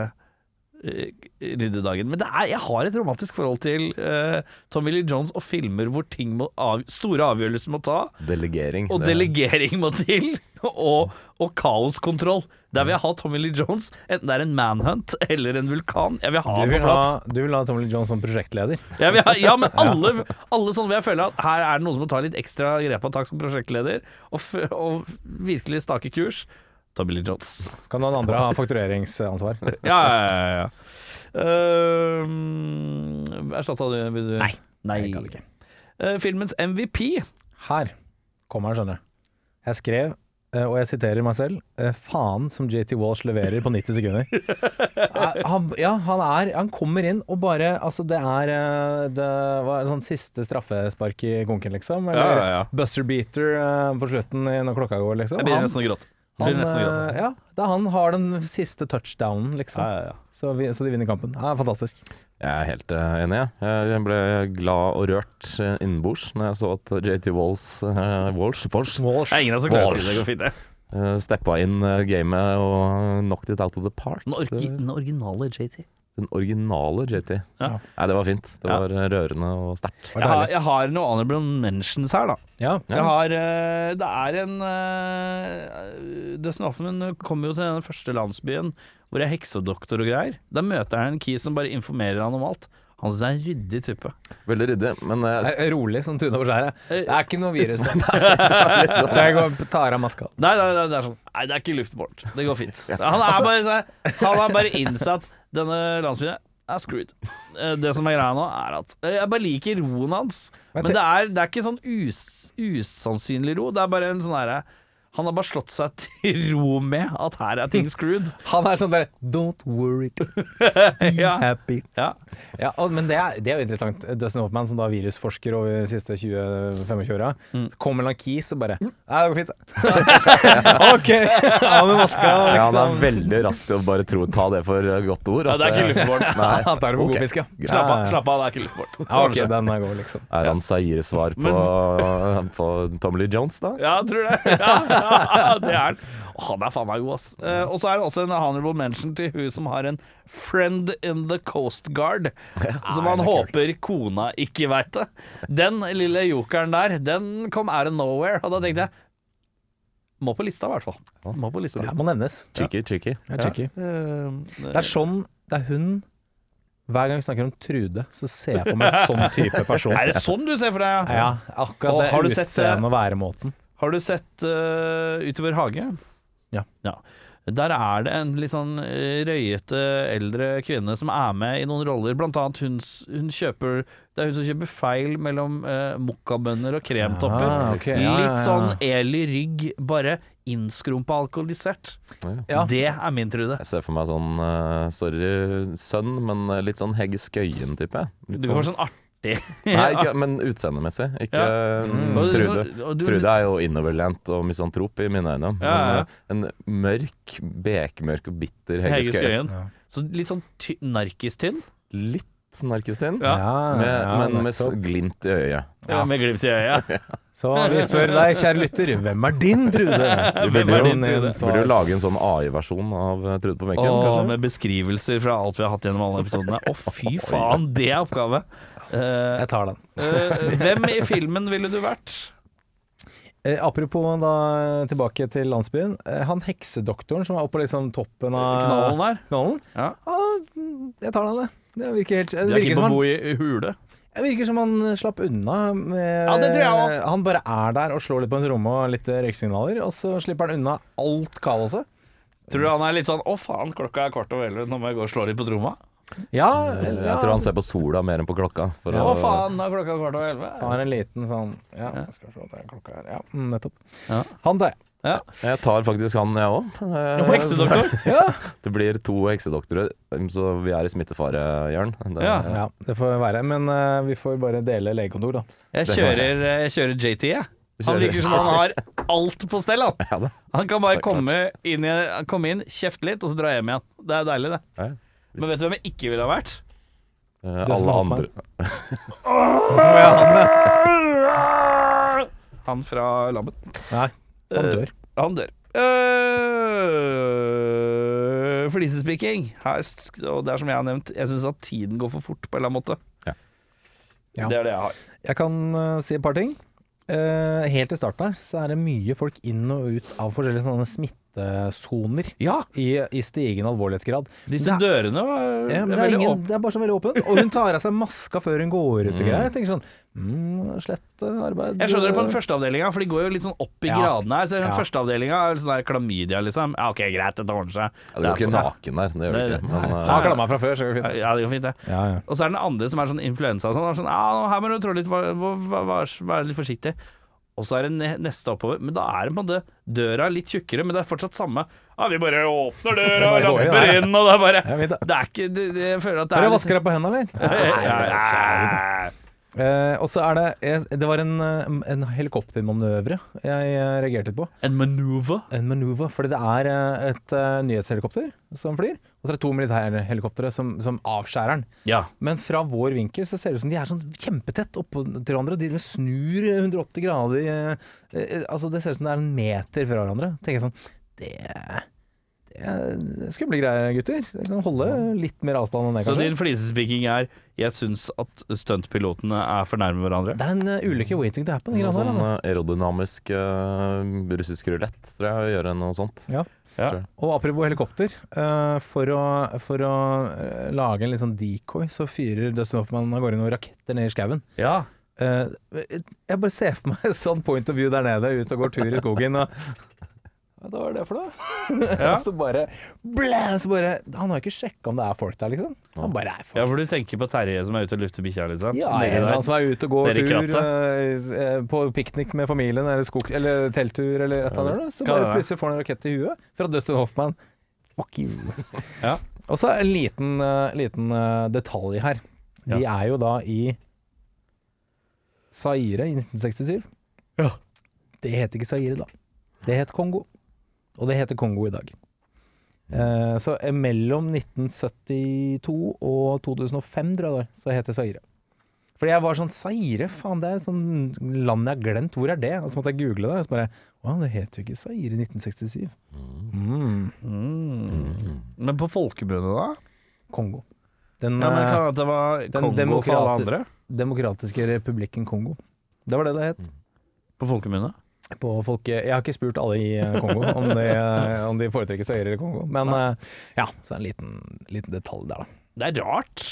eh, rydde dagen. Men det er, jeg har et romantisk forhold til uh, Tommy Lee Jones og filmer hvor ting må av, store avgjørelser må ta, Delegering. og det- delegering må til, og, og kaoskontroll. Der vil jeg ha Tommy Lee Jones, enten det er en manhunt eller en vulkan. Jeg vil ha Du han på vil, plass. ha, du vil ha Tommy Lee Jones som prosjektleder? Jeg vil ha, ja, men alle, alle sånne vil jeg føle at her er det noen som må ta litt ekstra grep av tak som prosjektleder, og, f og virkelig stake kurs. Tommy Lee Jones. Kan noen andre ha faktureringsansvar? Ja, ja, ja. ja. Uh, Erstatta du? Vil du? Nei. Nei. Jeg kan ikke. Uh, filmens MVP. Her kommer han, skjønner du. Jeg skrev, eh, og jeg siterer meg selv, eh, faen som JT Walsh leverer på 90 sekunder. Han, ja, han er Han kommer inn og bare Altså, det er Det var sånn siste straffespark i konken, liksom. Eller Ja, ja, ja. buzzer beater på slutten når klokka går, liksom. Jeg begynner nesten å gråte. Han, gråte. eh, ja, da han har den siste touchdownen, liksom. Ja, ja, ja. Så, vi, så de vinner kampen. Ja, fantastisk. Jeg er helt eh, enig. jeg. Jeg ble glad og rørt uh, innenbords når jeg så at JT Walls, uh, Walsh, Walsh Det er ingen av oss klarer å si det. Går fint, det. eh, steppa inn uh, gamet og knocked it out of the park. Den, orgi den originale JT. Den originale JT. Ja. Nei, det var fint. Det var eh, rørende og sterkt. Jeg har, jeg har noe honorable mentions her, da. Ja. Jeg har eh, Det er en uh, Dustin Hoffman kommer jo til den første landsbyen hvor det er heksedoktor og greier. Da møter han en key som bare informerer han om alt. Han synes er en ryddig type. Veldig ryddig, men eh, er Rolig som tune over skjæret. Det er ikke noe virus. sånn- Jeg går, tar av maska. Nei, nei, nei, det er sånn Nei, det er ikke luftbåret. Det går fint. Han er bare sånn Han har bare innsett denne landsbyen er screwed. Eh, Det som er greia nå, er at eh, Jeg bare liker roen hans. Men det er, det er ikke sånn us, usannsynlig ro. Det er bare en sånn herre Han har bare slått seg til ro med at her er ting screwed. Han er sånn der Don't worry, be Ja. happy. Ja. Ja, og, men det er, det er jo interessant. Dustin Hoffman, som da er virusforsker over de siste 20-25 åra, Mm. kommer med en keys og bare Ja, det går fint. OK! Av med maska. ja, han er Liksom. veldig rask til å bare tro, ta det for eh, godt ord. Ja, det er ikke eh, luftbårent. Nei. er for okay. god fisk, ja. Slapp av, slapp av, det er ikke luftbårent. Ja, ok, den er god, liksom. Er han Zaire-svar på, på Tommy Lee Jones, da? Ja, jeg tror det. Ja, ja, det er han. Han er faen meg god, ass. Eh, og så er det også en honorable mention til hun som har en friend in the coast guard. som han den er håper kona ikke veit det. Den lille jokeren der, den kom out of nowhere. Og da tenkte jeg Må på lista, i hvert fall. Må på lista Det må nevnes. Cheeky, cheeky. Ja, cheeky. Eh, Det er sånn Det er hun Hver gang vi snakker om Trude, så ser jeg på meg en sånn type person. er det sånn du ser for deg? Ja, akkurat Og det har du sett, utseendet og væremåten. Har du sett uh, Utover hage? Ja. Der er det en litt sånn eh, røyete eldre kvinne som er med i noen roller. Blant annet hun, hun kjøper Det er hun som kjøper feil mellom uh, mokkabønner og kremtopper. Ah, okay. ja, ja, ja. Litt sånn Eli Rygg, bare innskrumpa alkoholisert. Ja. Det er min Trude. Jeg ser for meg sånn uh, Sorry, sønn, men litt sånn Hegge Skøyen-type. Du går sånn artig. Nei, ikke, men utseendemessig. Ikke Ja. mm, Trude. Trude er jo innoverlent og misantrop i mine øyne. Ja, ja. Men eh, en mørk, bekmørk og bitter Hege Skøyen. Så litt sånn ty narkistynn. Litt narkistinn, Ja. ja, men med glimt i øyet. Ja. Med glimt i øyet. Så vi spør deg, kjære lytter, hvem er din Trude? Du burde jo Trude? Burde jo lage en sånn AI-versjon av eh, Trude på benken. Med beskrivelser fra alt vi har hatt gjennom alle episodene. Å, fy faen, det er oppgave! Eh, Jeg tar den. eh, hvem i filmen ville du vært? Eh, apropos da tilbake til landsbyen. Eh, han heksedoktoren som er oppe på liksom toppen av Knallen der? Knallen? Ja. Ah, jeg tar den, det. Det virker, helt, det Du er virker, som på å han, bo i hule? det virker som han slapp unna. Med, Ja, det tror jeg også. Han bare er der og slår litt på en tromme og litt røyksignaler, og så slipper han unna alt kaoset. Tror du han er litt sånn 'Å, faen, klokka er kvart over elleve, nå må jeg gå og slå litt på tromma'? Ja, eller, Jeg tror han ser på sola mer enn på klokka. For Å, å, faen, da klokka kvart over elleve. tar en liten sånn Ja, skal se at det er klokka her. Ja, mm, nettopp. Ja. Han tar jeg. Ja. Jeg tar faktisk han, jeg òg. Heksedoktor. Ja. Det blir to heksedoktorer, så vi er i smittefare, Jørn. Det- Ja. ja, det får være. Men uh, vi får bare dele legekontor, da. Jeg kjører, jeg kjører JT, jeg. Han virker som han har alt på stell, han. Ja. Han kan bare komme inn, i, komme inn, kjefte litt, og så dra hjem igjen. Det er deilig, det. Men vet du hvem jeg ikke ville ha vært? Eh, Dustin alle andre Han fra Lammet. Nei, han dør. Han dør. Uh, Flisespiking. Her, st- og det er som jeg har nevnt, jeg syns at tiden går for fort på en eller annen måte. Ja. Ja. Det er det jeg har. Jeg kan eh, si et par ting. Eh, helt i starten her så er det mye folk inn og ut av forskjellige sånne smittesoner Ja, i, i stigende alvorlighetsgrad. disse Det dørene var Ja, men det, er veldig ingen, åpne. det er bare så veldig åpent. Og hun tar av seg maska før hun går ut og Mm. greier. Jeg tenker sånn mm, Slett eh, arbeid. Jeg skjønner det på den første avdelinga, for de går jo litt sånn opp i Ja. gradene her. Så den Ja. første avdelinga er sånn der klamydia, liksom. Ja, ok, greit, dette ordner seg. Ja, Det går ikke naken der, det gjør det ikke. Men, Har eh, klamma fra før, så går det fint. Ja, det går fint, det. Ja, ja. Og så er den andre som er sånn influensa og sånn. Og Sånn, ja, her må du trå litt, vær, vær, vær, vær litt forsiktig. Og så er det neste oppover, men da er det på en måte døra litt tjukkere, men det er fortsatt samme. Ja, vi bare åpner døra og Bare inn, og det er bare. Det er ikke det, det, Jeg føler at det Har er du vaska deg på hendene, eller? Nei, nei, nei, ja. Eh, og så er det jeg- Det var en, eh, en helikoptermanøvre jeg eh, reagerte litt på. En manøver. En manøver, fordi det er eh, et uh, nyhetshelikopter som flyr, og så er det to militærhelikoptre som, som avskjærer den. Ja. Men fra vår vinkel så ser det ut som de er sånn kjempetett oppå til hverandre. De snur 180 grader. eh, eh, altså Det ser ut som det er en meter fra hverandre. tenker jeg sånn Det, skumle greier, gutter. Det kan holde litt mer avstand enn det, Så din flisespiking er Jeg syns at stuntpilotene er for nærme hverandre. Det er en uh, ulykke waiting to happen. Noe sånn altså. aerodynamisk uh, russisk rulett, tror jeg, å gjøre noe sånt. Ja. Ja. Og apropos helikopter, Uh, for å, for å eh, lage en litt sånn decoy, så fyrer Dustin Hoffman av gårde noen raketter ned i skauen. Ja. Uh, jeg bare ser for meg sånn point of view der nede, ut og går tur i skogen og Hva var det for noe? Ja. så bare blæ, så bare Han har ikke sjekka om det er folk der, liksom. Han bare er folk. ja, for du tenker på Terje som er ute og lufter bikkja, liksom? Ja, eller han som er ute og går tur, eh, på piknik med familien, eller, skog, eller telttur, eller et eller annet. Så bare plutselig får han en rakett i huet fra Dustin Hoffman. Fuck you. Ja. Og så en liten, uh, liten uh, detalj her. De er jo da i Zaire i 1967. Ja. Det heter ikke Zaire da. Det het Kongo. Og det heter Kongo i dag. Eh, så eh, mellom 1972 og 2005, tror jeg det var, så het det Zaire. Fordi jeg var sånn Zaire, faen det er et sånn land jeg har glemt, hvor er det? Og så måtte jeg google det, og så bare Å, det het jo ikke Zaire i 1967. Mm. Mm. Men på folkemunne, da? Kongo. Den Ja, men eh, kan det var den demokrati for alle andre? demokratiske republikken Kongo. Det var det det het. På folkemunne? På folk jeg har ikke spurt alle i eh, Kongo om de, eh, om de foretrekker Zaire eller Kongo, men eh, ja, så er det en liten, liten detalj der, da. Det er rart.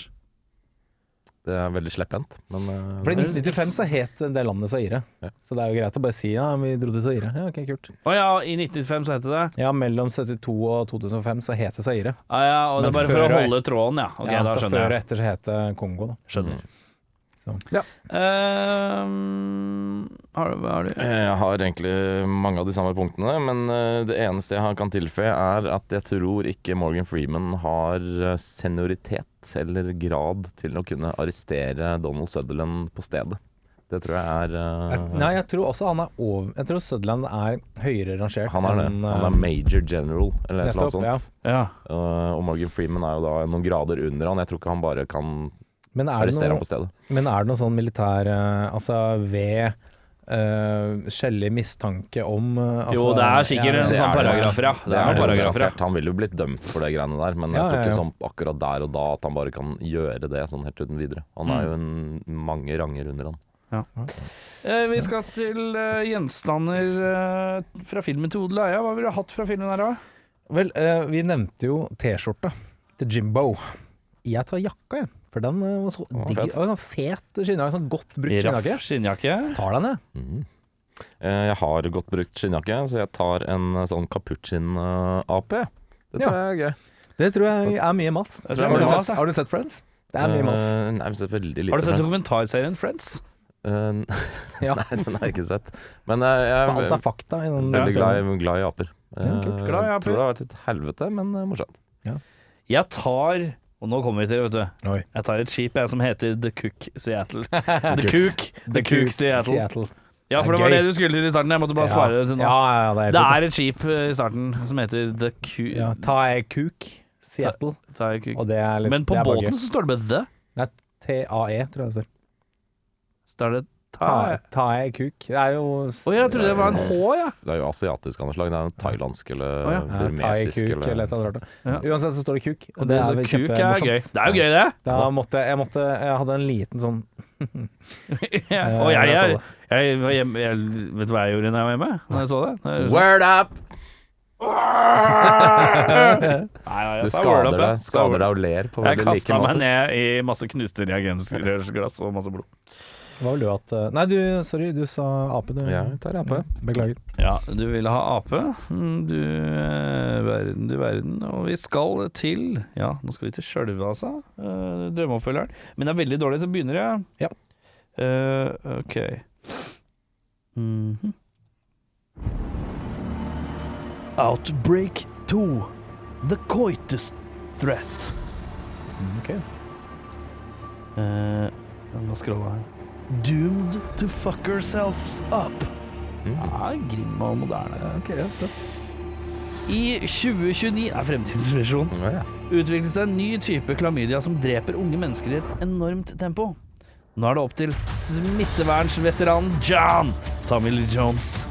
Det er veldig slepphendt, men For i 1995 så het det landet Zaire, Ja. så det er jo greit å bare si ja, vi dro til Zaire. Ja, ok, kult. Å ja, i 1995 så het det det? Ja, mellom 72 og 2005 så het det Zaire. Ah, ja, og det er bare for å holde tråden, ja. Okay, ja, da så før og etter så het det Kongo, da. Skjønner. Så. Ja. Uh, har du, hva har du? Jeg har egentlig mange av de samme punktene, men eh, det eneste jeg kan tilføye, er at jeg tror ikke Morgan Freeman har eh, senioritet eller grad til å kunne arrestere Donald Sutherland på stedet. Det tror jeg er uh, Jeg- Nei, jeg tror også han er over Jeg tror Sutherland er høyere rangert Han er det. Han eh, er major general, eller et eller annet sånt. Ja. Uh, og Morgan Freeman er jo da noen grader under han. Jeg tror ikke han bare kan men, er det noe, ham på stedet. men er det noe sånn militær eh, Altså ved uh, skjellig mistanke om eh, altså, Jo, det er sikkert en sånn er paragrafer, ja. Det er det paragrafer, ja. Han ville jo blitt dømt for det greiene der, men Ja, jeg tror ikke ja. sånn akkurat der og da at han bare kan gjøre det sånn helt uten videre. Han Mm. er jo en, mange ranger under han. Eh, vi skal til eh, gjenstander eh, fra filmen til Odel og Eia. Hva ville du hatt fra filmen her, da? Vel, eh, vi nevnte jo T-skjorta til Jimbo. Jeg tar jakka, jeg. For den eh, var så var digg. fet. og Sånn fet skinnjakke. Sånn godt brukt skinnjakke. Raff skinnjakke. Tar den, jeg. Mhm. Eh, Jeg har godt brukt skinnjakke, så jeg tar en eh, sånn capuchin-AP. Det Ja. tror jeg er gøy. Det tror jeg er mye mass. Jeg tror Har du, er sett, mass. har du sett Friends? Det er mye mass. Uh, nei, jeg har sett veldig lite Har du sett dokumentarserien Friends? Uh, Ja. Nei, den har jeg ikke sett. Men jeg For alt er er fakta i den veldig glad i, glad i aper. Ja, kult. Glad i aper. Tror det har vært et helvete, men morsomt. Jeg tar Og nå kommer vi til det, vet du. Oi. Jeg tar et skip jeg som heter The Cook Seattle. The Cook, The Cook Seattle. Seattle. Ja, for Det det var det du skulle til i starten. Jeg måtte bare Ja. spare det til nå. Ja, ja, det er, Det er et skip eh, i starten som heter The Cook ja, Ta Cook Seattle. Ta, det er litt Men på båten så står det bare The. Det er TAE, tror jeg det står. Står det Ta, Thai. kuk. Det er jo Å, jeg trodde det var en H, ja. Det er jo asiatisk av noe slag. Det er en thailandsk eller Å, ja. burmesisk kuk, eller, eller et eller annet. Ja. Uansett så står det kuk. og det, det er så vel Cook er gøy. Det er jo gøy, det. Da måtte jeg, måtte, jeg hadde en liten sånn ja. eh, Og jeg, da så jeg, jeg, jeg Vet du hva jeg gjorde da jeg var hjemme? Når jeg så det? Jeg så- Word up! Nei, ja, jeg Du skader deg, jeg. Skader deg og ler på Jeg veldig like kasta meg ned i masse knuste reagensrørsglass og masse blod. Hva vil du at eh, Nei, du, sorry, du sa ape, du. Ja, tar ape. Beklager. Ja, du ville ha ape. Mm, Du eh, verden, du verden. Og vi skal til Ja, nå skal vi til Sjølve, altså. Drømmeoppfølgeren. Men det er veldig dårlig, så begynner jeg. Ja. Uh, ok. Mhm. Outbreak 2. The coitus threat. Ok. Uh, må scrolla her? Doomed to fuck ourselves up. Mm. Ja, grim og moderne. Okay, ja. I 2029 er fremtidsvisjon. Ja, ja. Utvikles det en ny type klamydia som dreper unge mennesker i et enormt tempo. Nå er det opp til smittevernsveteranen John Tommy Lee Jones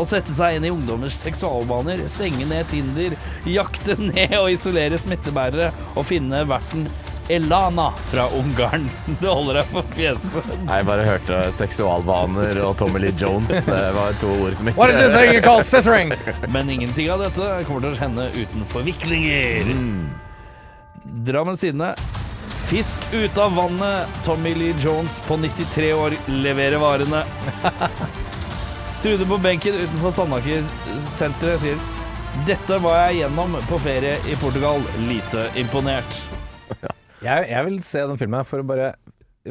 å sette seg inn i ungdommers seksualbaner, stenge ned Tinder, jakte ned og isolere smittebærere og finne verten Elana fra Ungarn. Det holder deg for fjeset. Jeg bare hørte seksualvaner og Tommy Lee Jones. Det var to ord som ikke What is this thing you call scissoring? Men ingenting av dette kommer til å hende uten forviklinger. Mm. Drammens Tidende. Fisk ut av vannet. Tommy Lee Jones på 93 år leverer varene. Trude på benken utenfor Sandaker-senteret sier Dette var jeg gjennom på ferie i Portugal. Lite imponert. Jeg, jeg vil se den filmen for å bare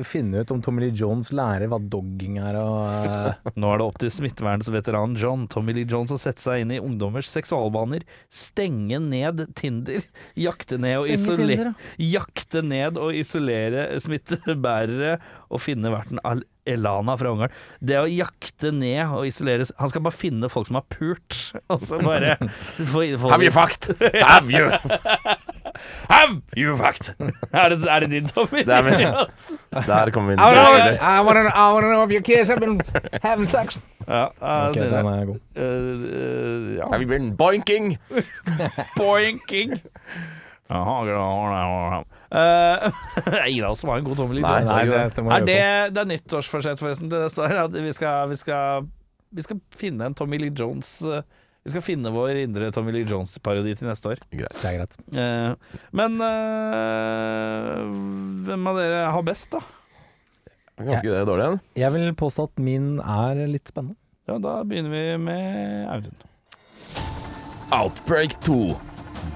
finne ut om Tommy Lee Jones lærer hva dogging er og eh, Nå er det opp til smittevernsveteranen John Tommy Lee Jones å sette seg inn i ungdommers seksualbaner, stenge ned Tinder, jakte ned Tinder, Jakte ned og isolere smittebærere og finne verten Al Elana fra Ungarn. Det å jakte ned og isolere Han skal bare finne folk som har pult, og så bare få, få Have you fucked? Have you? Have you fucked? Er det, er det din, Tommy? Det er min. Der kommer vi inn. I wanna. I wanna, I wanna know if your kids have been having sex. Ja, uh, okay, det- den er god. Uh, uh, ja. Have you been boinking? Boinking. Jaha, Eh, er ingen av oss som har en god Tommy Lee Nei, Jones. nei, det- det, Er jeg det, det er nyttårsforsett, forresten. Det står at vi skal, vi skal, vi skal finne en Tommy Lee Jones uh, Vi skal finne vår indre Tommy Lee Jones-parodi til neste år. Greit. Det er greit. Uh, men uh, hvem av dere har best, da? Ganske dårlig, en. Jeg vil påstå at min er litt spennende. Ja, Da begynner vi med Audun. Outbreak 2.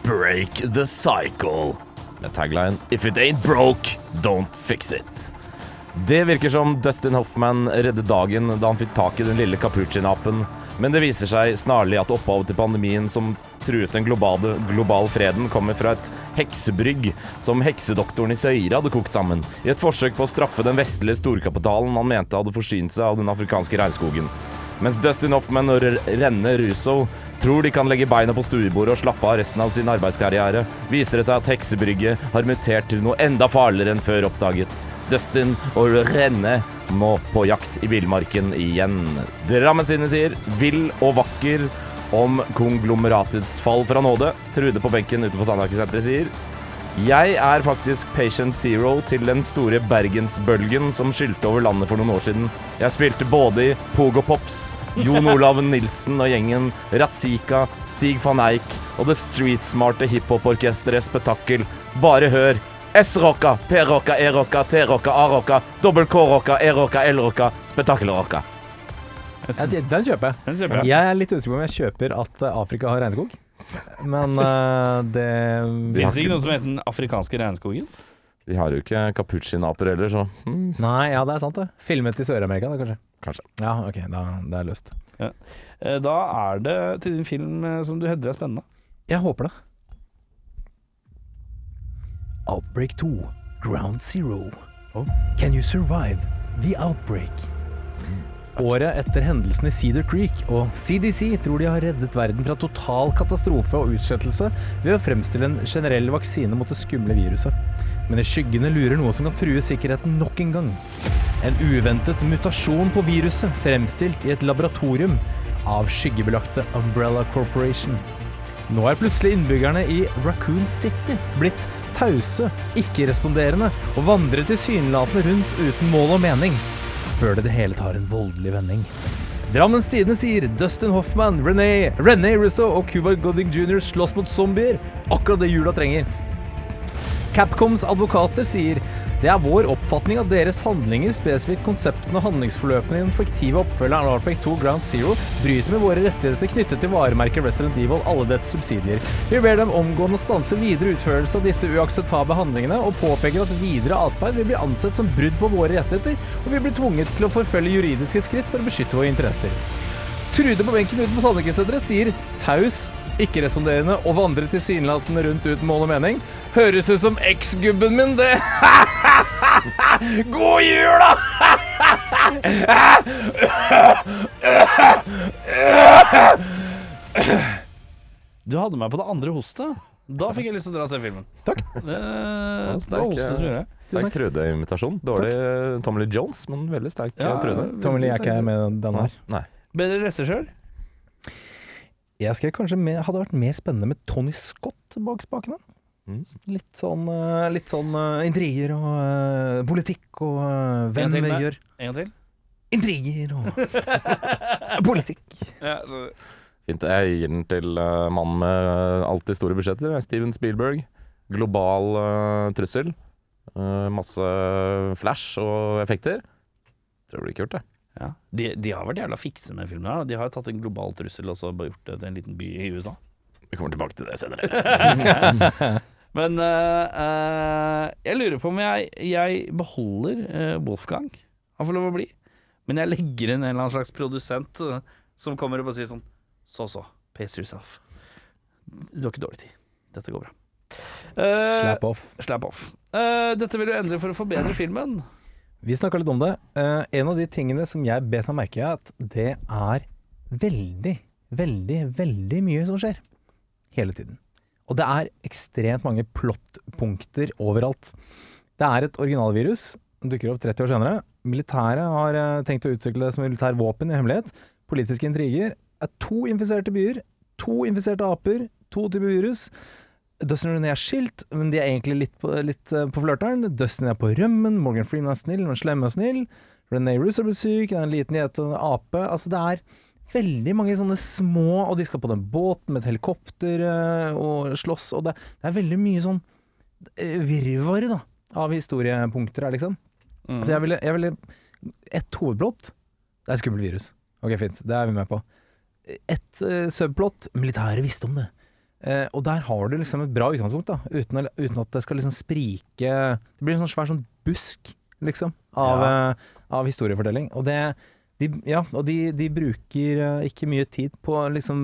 Break the cycle. Med tagline If it ain't broke, don't fix it. Det virker som Dustin Hoffman reddet dagen da han fikk tak i den lille capuchin-apen, men det viser seg snarlig at opphavet til pandemien som truet den globale, global freden, kommer fra et heksebrygg som heksedoktoren i Seira hadde kokt sammen, i et forsøk på å straffe den vestlige storkapitalen han mente hadde forsynt seg av den afrikanske regnskogen. Mens Dustin Hoffman og Renne Russo tror de kan legge beina på stuebordet og slappe av resten av sin arbeidskarriere, viser det seg at heksebrygget har mutert til noe enda farligere enn før oppdaget. Dustin og Renne må på jakt i villmarken igjen. Drammestine sier 'vill og vakker' om konglomeratets fall fra nåde. Trude på benken utenfor Sandaker-senteret sier jeg er faktisk patient zero til den store bergensbølgen som skylte over landet for noen år siden. Jeg spilte både i Pogo Pops, Jon Olav Nilsen og gjengen, Ratzika, Stig van Eijk og det streetsmarte hiphop-orkesteret Spetakkel. Bare hør. S-rocka, P-rocka, E-rocka, T-rocka, A-rocka, dobbel K-rocka, E-rocka, L-rocka, Spetakkel-rocka. Ja, den kjøper jeg. Den kjøper jeg. Jeg er litt usikker på om jeg kjøper at Afrika har regnskog. Men uh, det Fins det ikke noe som heter Den afrikanske regnskogen? De har jo ikke capuchinaper heller, så mm, Nei, ja, det er sant, det. Filmet i Sør-Amerika, da, kanskje. kanskje. Ja, ok, da, det er løst. Ja. Da er det til din film eh, som du hevder er spennende. Jeg håper det. Outbreak 2, Ground Zero. Can you survive the outbreak? Året etter hendelsen i Cedar Creek og CDC tror de har reddet verden fra total katastrofe og utslettelse ved å fremstille en generell vaksine mot det skumle viruset. Men i skyggene lurer noe som kan true sikkerheten nok en gang. En uventet mutasjon på viruset fremstilt i et laboratorium av skyggebelagte Umbrella Corporation. Nå er plutselig innbyggerne i Raccoon City blitt tause, ikke-responderende og vandrer tilsynelatende rundt uten mål og mening, før det det hele tar en voldelig vending. Drammens Tidende sier Dustin Hoffman, René, René Russo og Cuba Gooding jr. slåss mot zombier. Akkurat det jula trenger. Capcoms advokater sier det er vår oppfatning at deres handlinger, spesifikt konseptene og handlingsforløpene i den fiktive oppfølgeren Arpec 2 Ground Zero, bryter med våre rettigheter knyttet til varemerket Resident Evil alle dets subsidier. Vi ber dem omgående stanse videre utførelse av disse uakseptable handlingene, og påpeker at videre atferd vil bli ansett som brudd på våre rettigheter, og vi blir tvunget til å forfølge juridiske skritt for å beskytte våre interesser. Trude på benken utenfor Sandekesenteret sier taus, ikke-responderende og vandrer tilsynelatende rundt uten mål og mening. Høres ut som eksgubben min, det! God jul, da! Du hadde meg på det andre hostet. Da fikk jeg lyst til å dra og se filmen. Takk. Det, det var hostet som gjorde det. Sterk Trude-invitasjon. Dårlig eh, Tommy Lee Jones, men veldig sterk Ja, eh, Trude. Tommy Lee er ikke med den her. Nei. Bedre regissør? Jeg skrev kanskje mer, hadde vært mer spennende med Tony Scott bak spakene. Mm. Litt sånn, eh, litt sånn eh, intriger og uh, politikk og uh, hvem vi med. gjør En gang til? intriger og politikk. Ja, så- Fint. Jeg gir den til uh, mannen med alltid store budsjetter. Steven Spielberg. Global trussel. Eh, masse flash og effekter. Tror det blir kult, det. ja. De, de har vært jævla fikse med filmen. her. De har tatt en global trussel og så bare gjort det til en liten by i USA. Vi kommer tilbake til det senere. Men uh, jeg lurer på om jeg, jeg beholder uh, Wolfgang. Han får lov å bli. Men jeg legger inn en eller annen slags produsent uh, som kommer og bare sier sånn Så så, pace yourself. Du har ikke dårlig tid. Dette går bra. Slap off. Slap off. Dette vil du endre for å forbedre filmen. Vi snakka litt om det. En av de tingene som jeg bet meg merke i, er at det er veldig, veldig, veldig mye som skjer. Hele tiden. Og det er ekstremt mange plottpunkter overalt. Det er et originalvirus. Det dukker opp 30 år senere. Militæret har eh, tenkt å utvikle det som militær våpen i hemmelighet. Politiske intriger. Det er to infiserte byer. To infiserte aper. To typer virus. Dustin og René er skilt, men de er egentlig litt på, litt eh, på flørteren. Dustin er på rømmen, Morgan Freeman er snill, men slem og snill. René Russo blir syk, det er en liten gjetende ape. Altså, det er veldig mange sånne små Og de skal på den båten med et helikopter eh, og slåss, og det, det er veldig mye sånn eh, virvar da, av historiepunkter her, liksom. Mm. Så jeg ville, jeg ville Et hovedplott Det er skummelt virus. Ok, fint. Det er vi med på. Et uh, subplott Militæret visste om det. Uh, og der har du liksom et bra utgangspunkt, da uten, uten at det skal liksom sprike Det blir en sånn svær sånn busk, liksom, av, eh, av historiefortelling. Og det de, ja, og de, de bruker eh, ikke mye tid på liksom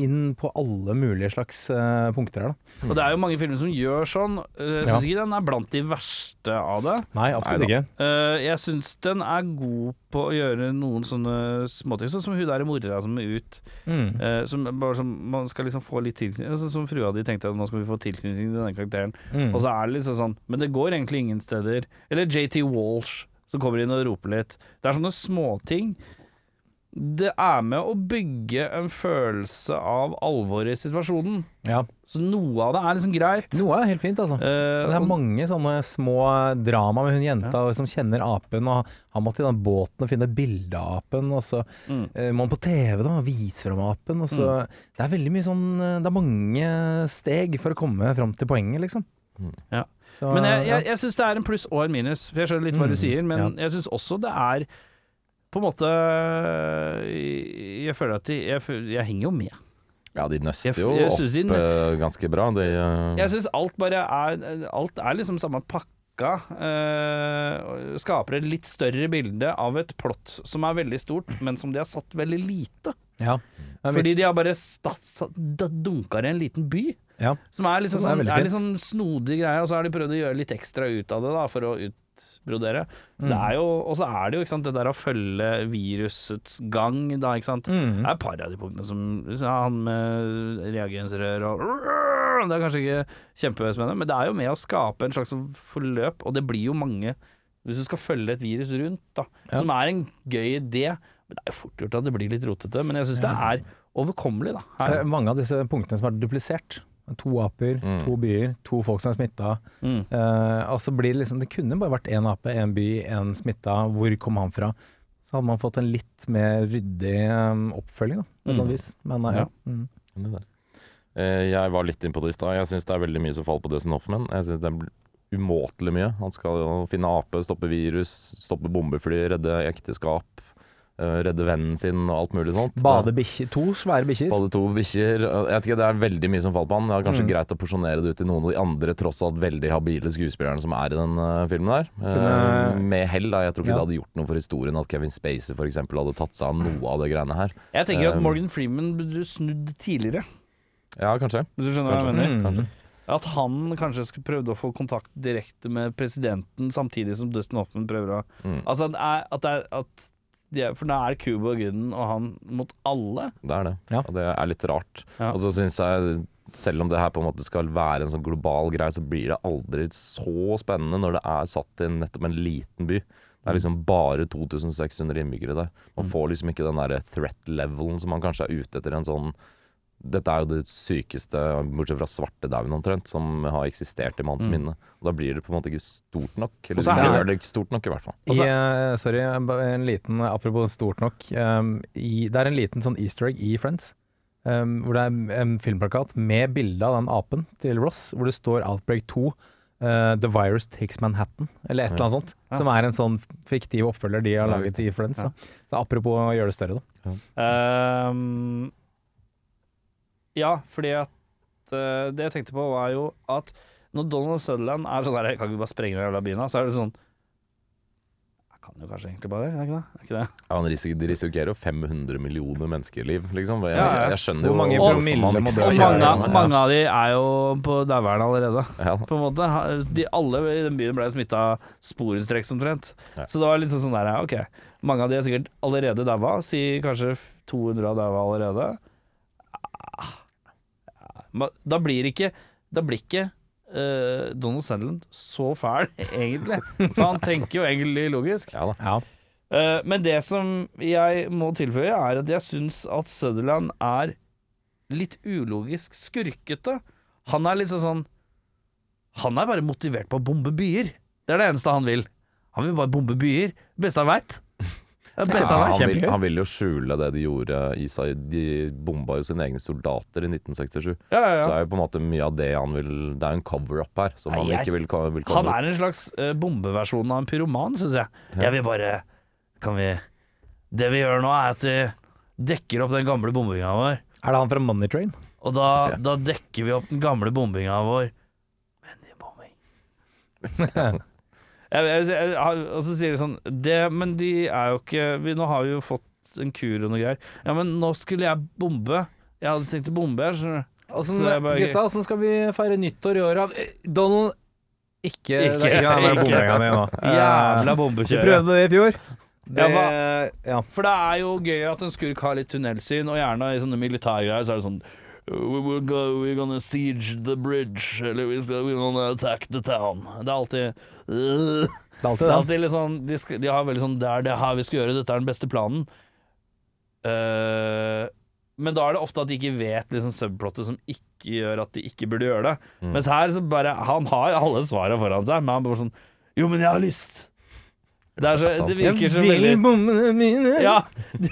inn på alle mulige slags uh, punkter her, da. Og det er jo mange filmer som gjør sånn. Uh, jeg syns Ja. ikke den er blant de verste av det. Nei, absolutt ikke. Uh, jeg syns den er god på å gjøre noen sånne småting, sånn som hun der mora som er ut. Mm. Uh, som bare som Man skal liksom få litt tilknytning. Sånn som frua di tenkte at nå skal vi få tilknytning til denne karakteren. Mm. Og så er det liksom sånn Men det går egentlig ingen steder. Eller JT Walsh som kommer inn og roper litt. Det er sånne småting. Det er med å bygge en følelse av alvor i situasjonen. ja. Så noe av det er liksom greit. Noe er helt fint, altså. Uh, Det er mange sånne små drama med hun jenta som kjenner apen, og han måtte i den båten og finne bilde av apen, og så Mm. uh, må han på TV da vise fram apen, og så Det er veldig mye sånn eh, Det er mange steg for å komme fram til poenget, liksom. Ja. Så, Men jeg, jeg, jeg syns det er en pluss og en minus, for jeg skjønner litt hva du Mm, sier, men ja. jeg syns også det er på en måte Jeg, jeg føler at de, jeg, jeg henger jo med. Ja, de nøster jo jeg opp de- eh, ganske bra. De, uh... Jeg syns alt bare er Alt er liksom samme pakka. Uh, skaper et litt større bilde av et plott som er veldig stort, men som de har satt veldig lite. Ja. Fordi de har bare stat, stat, dunka i en liten by. Ja. Som er liksom Som er sånn, er litt sånn snodig greie, og så har de prøvd å gjøre litt ekstra ut av det da, for å utbrodere. Så det er jo, og så er det jo sant, det der å følge virusets gang, da, ikke sant. Mm. Det er et par av de punktene som ja, Han med reagensrør og Det er kanskje ikke kjempespennende, men det er jo med å skape en slags forløp, og det blir jo mange Hvis du skal følge et virus rundt, da, Ja. som er en gøy idé Men det er jo fort gjort at det blir litt rotete, men jeg syns det er overkommelig, da. Her. er mange av disse punktene som er duplisert. To aper, Mm. to byer, to folk som er smitta. Mm. Eh, blir det liksom Det kunne bare vært én ape, én by, én smitta. Hvor kom han fra? Så hadde man fått en litt mer ryddig eh, oppfølging, da, på et eller Mm. annet vis. Men eh, Ja. ja. Mm. Eh, Jeg var litt innpå det i stad. Jeg syns det er veldig mye som faller på Dustin Hoffman. Jeg synes det er umåtelig mye. Han skal jo finne ape, stoppe virus, stoppe bombefly, redde ekteskap, redde vennen sin og alt mulig sånt. Bade bikkjer. To svære bikkjer. Bade to bikkjer. Jeg vet ikke, Det er veldig mye som faller på han. Det er kanskje Mm. greit å porsjonere det ut til noen av de andre tross alt veldig habile skuespillerne som er i den eh, filmen der. Eh, Kunne- med hell, da. Jeg tror ikke Ja. det hadde gjort noe for historien at Kevin Spacey for eksempel hadde tatt seg av noe av det greiene her. Jeg tenker at Morgan Freeman burde snudd tidligere, Ja, kanskje. hvis du skjønner hva jeg mener. Mm. At han kanskje skulle prøvd å få kontakt direkte med presidenten, samtidig som Dustin Hoffman prøver å Mm. Altså at er, at det er at de For da er Cuba og Gooden og han mot alle. Det er det. Ja. Og det er litt rart. Ja. Og så syns jeg, selv om det her på en måte skal være en sånn global greie, så blir det aldri så spennende når det er satt i nettopp en liten by. Det er liksom bare 2600 innbyggere der. Man får liksom ikke den der threat levelen som man kanskje er ute etter i en sånn dette er jo det sykeste, bortsett fra svartedauden omtrent, som har eksistert i manns Mm. minne. Og Da blir det på en måte ikke stort nok. Eller Og så det er- gjør det ikke stort nok, i hvert fall. I, eh, sorry, en liten apropos stort nok. um, i, det er en liten sånn easter egg i Friends. Um, hvor det er en filmplakat med bilde av den apen til Ross, hvor det står Outbreak 2. Uh, The Virus Takes Manhattan, eller et eller annet sånt. Ja. Som er en sånn fiktiv oppfølger de har laget i Friends. Ja. Så apropos å gjøre det større, da. Ehm, ja, fordi at uh, Det jeg tenkte på, var jo at når Donald Sutherland er sånn der Jeg kan ikke bare sprenge den jævla byen, da, så er det sånn Jeg kan jo kanskje egentlig bare det, er ikke det? Er ikke det? Ja, han risik, De risikerer jo 500 millioner menneskeliv, liksom. Jeg, Ja, ja. jeg skjønner Hvor jo mange hvorfor promille man må ikke skal Og gjøre mange, det. mange av de er jo på daueren allerede. Ja. På en måte de, Alle i den byen ble smitta av sporenstreks omtrent. Ja. Så det var litt sånn sånn der Ok, mange av de er sikkert allerede daua. sier kanskje 200 har daua allerede. Ah, Da blir ikke Da blir ikke uh, Donald Sandland så fæl, egentlig. For han tenker jo egentlig logisk. Ja da. Ja. Uh, men det som jeg må tilføye, er at jeg syns at Sutherland er litt ulogisk skurkete. Han er liksom sånn Han er bare motivert på å bombe byer. Det er det eneste han vil. Han vil bare bombe byer. Det Beste han veit. Det beste han han, vil, han vil jo skjule det de gjorde i seg. De bomba jo sine egne soldater i 1967. Ja, ja, Så er jo på en måte mye av det han vil Det er jo en cover-up her, som Nei, han ikke vil, vil Han er en slags uh, bombeversjon av en pyroman, syns jeg. Jeg vil bare Kan vi Det vi gjør nå, er at vi dekker opp den gamle bombinga vår. Er det han fra Money Train? Og da, Ja. da dekker vi opp den gamle bombinga vår Men det er bombing. og så sier de sånn det, Men de er jo ikke vi, Nå har vi jo fått en kur og noe greier. Ja, men nå skulle jeg bombe. Jeg hadde tenkt å bombe her, skjønner du. Åssen, Så jeg bare- gutta, åssen skal vi feire nyttår i år? Donald Ikke, Ikke- ikke den ikke. bombinga di nå. Jævla Eh, Vi prøvde det i fjor. Det, Ja, ja. For det er jo gøy at en skurk har litt tunnelsyn, og gjerne i sånne militærgreier så er det sånn We will go, we're gonna siege the bridge, eller we're gonna attack the town. Det er alltid uh, Det er alltid Det er alltid litt sånn De, sk, de har veldig sånn Det er det her vi skal gjøre, dette er den beste planen. Uh, men da er det ofte at de ikke vet liksom subplottet som ikke gjør at de ikke burde gjøre det. Mm. Mens her så bare Han har alle svarene foran seg, men han bare sånn Jo, men jeg har lyst. Det, er så, det virker så veldig bombene mine. Ja,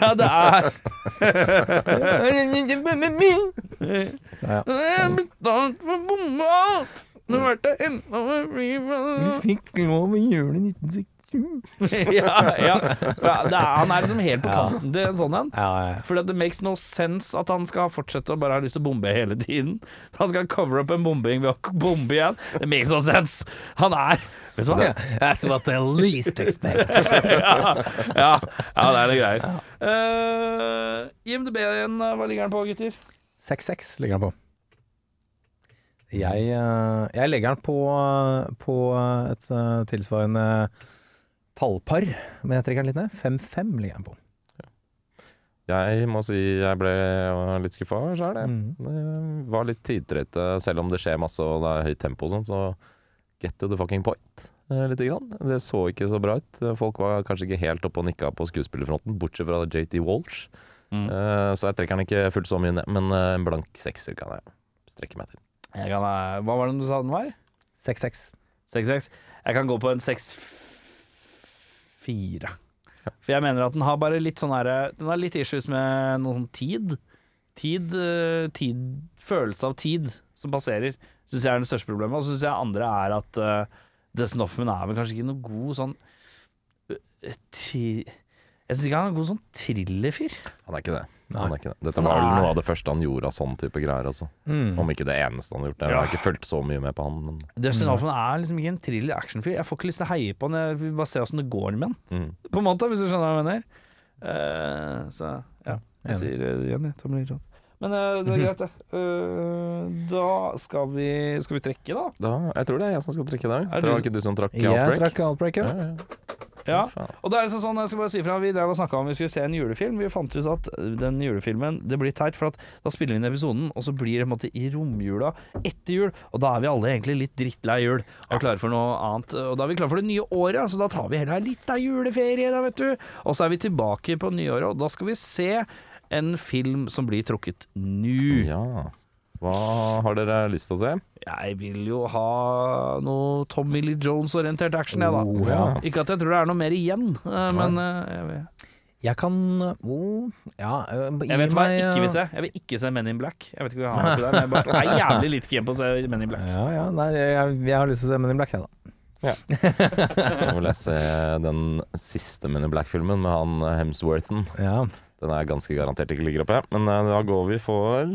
ja det er Ja, ja. Betalt for bombe alt! Nå ble det enda mer Vi fikk lov i 1967. ja, ja. ja det er, han er liksom helt på kanten til en sånn en. Ja, ja. For det makes no sense at han skal fortsette å bare ha lyst til å bombe hele tiden. Han skal cover up en bombing ved å bombe igjen. Det makes no sense. Han er Vet du hva? That's what the least expect. ja, ja, ja, det er det greier. Uh, IMDb igjen, hva ligger den på, gutter? 6-6 ligger han på. Jeg, uh, jeg legger den på, på et uh, tilsvarende tallpar, men jeg trekker den litt ned. 5-5 ligger den på. Jeg må si jeg ble litt skuffa sjøl, jeg. Mm. Det var litt tidtrøyte, selv om det skjer masse og det er høyt tempo og sånn, så get to the fucking point. Litt grann. Det så ikke så bra ut. Folk var kanskje ikke helt oppe og nikka på skuespillerfronten, bortsett fra JT Walsh. Mm. Eh, Så jeg trekker den ikke fullt så mye ned, men eh, en blank sekser kan jeg strekke meg til. Jeg kan, eh, hva var det du sa den var? 6-6. 6-6. Jeg kan gå på en 6-4. For jeg mener at den har bare litt sånn her Den har litt issues med noe sånn tid. Tid, eh, tid Følelse av tid som passerer, syns jeg er det største problemet. Og så syns jeg andre er at uh, Dustin Hoffman er vel kanskje ikke noe god sånn eh, ti, Jeg syns ikke han er en god sånn thrillerfyr. Han er ikke det. Han er ikke det. Dette var vel noe av det første han gjorde av sånn type greier også. Mm. Om ikke det eneste han har gjort. Jeg har ikke fulgt så mye med på han, men Dustin Hoffman er liksom ikke en thriller-actionfyr. Jeg får ikke lyst til å heie på han, jeg vil bare se åssen det går med han. mm. På en måte, hvis du skjønner hva jeg mener. Uh, så ja, jeg Enig. sier det igjen, jeg. Tommy Lee Jones. Men eh, det er greit, det. Eh, da skal vi Skal vi trekke, da? da, Jeg tror det er jeg som skal trekke i dag. Det var ikke du som trakk Jeg Outbreak? trakk Outbreak, ja. Ja, ja. Ja. Og da er det sånn, jeg skal bare si fra Vi drev og snakka om vi skulle se en julefilm. Vi fant ut at den julefilmen Det blir teit, for at da spiller vi inn episoden, og så blir det på en måte i romjula etter jul. Og da er vi alle egentlig litt drittlei jul og klare for noe annet. Og da er vi klare for det nye året, så da tar vi heller litt av juleferie, da, vet du. Og så er vi tilbake på nyåret, og da skal vi se en film som blir trukket nå. Ja. Hva har dere lyst til å se? Jeg vil jo ha noe Tommy Lee Jones-orientert action, jeg, da. Oh, ja. Ikke at jeg tror det er noe mer igjen, eh, men eh, jeg, vet. Jeg kan oh, Ja, gi jeg vet hva jeg ikke vil se. Jeg vil ikke se Men in Black. Jeg vet ikke hva jeg har på det, men jeg bare er jævlig litt keen på å se Men in Black. Ja, ja, nei, jeg, jeg har lyst til å se Men in Black, jeg, da. Nå vil jeg se den siste Men in Black-filmen med han eh, Hemsworthen. Ja. Den er ganske garantert ikke ligger oppe, men eh, da går vi for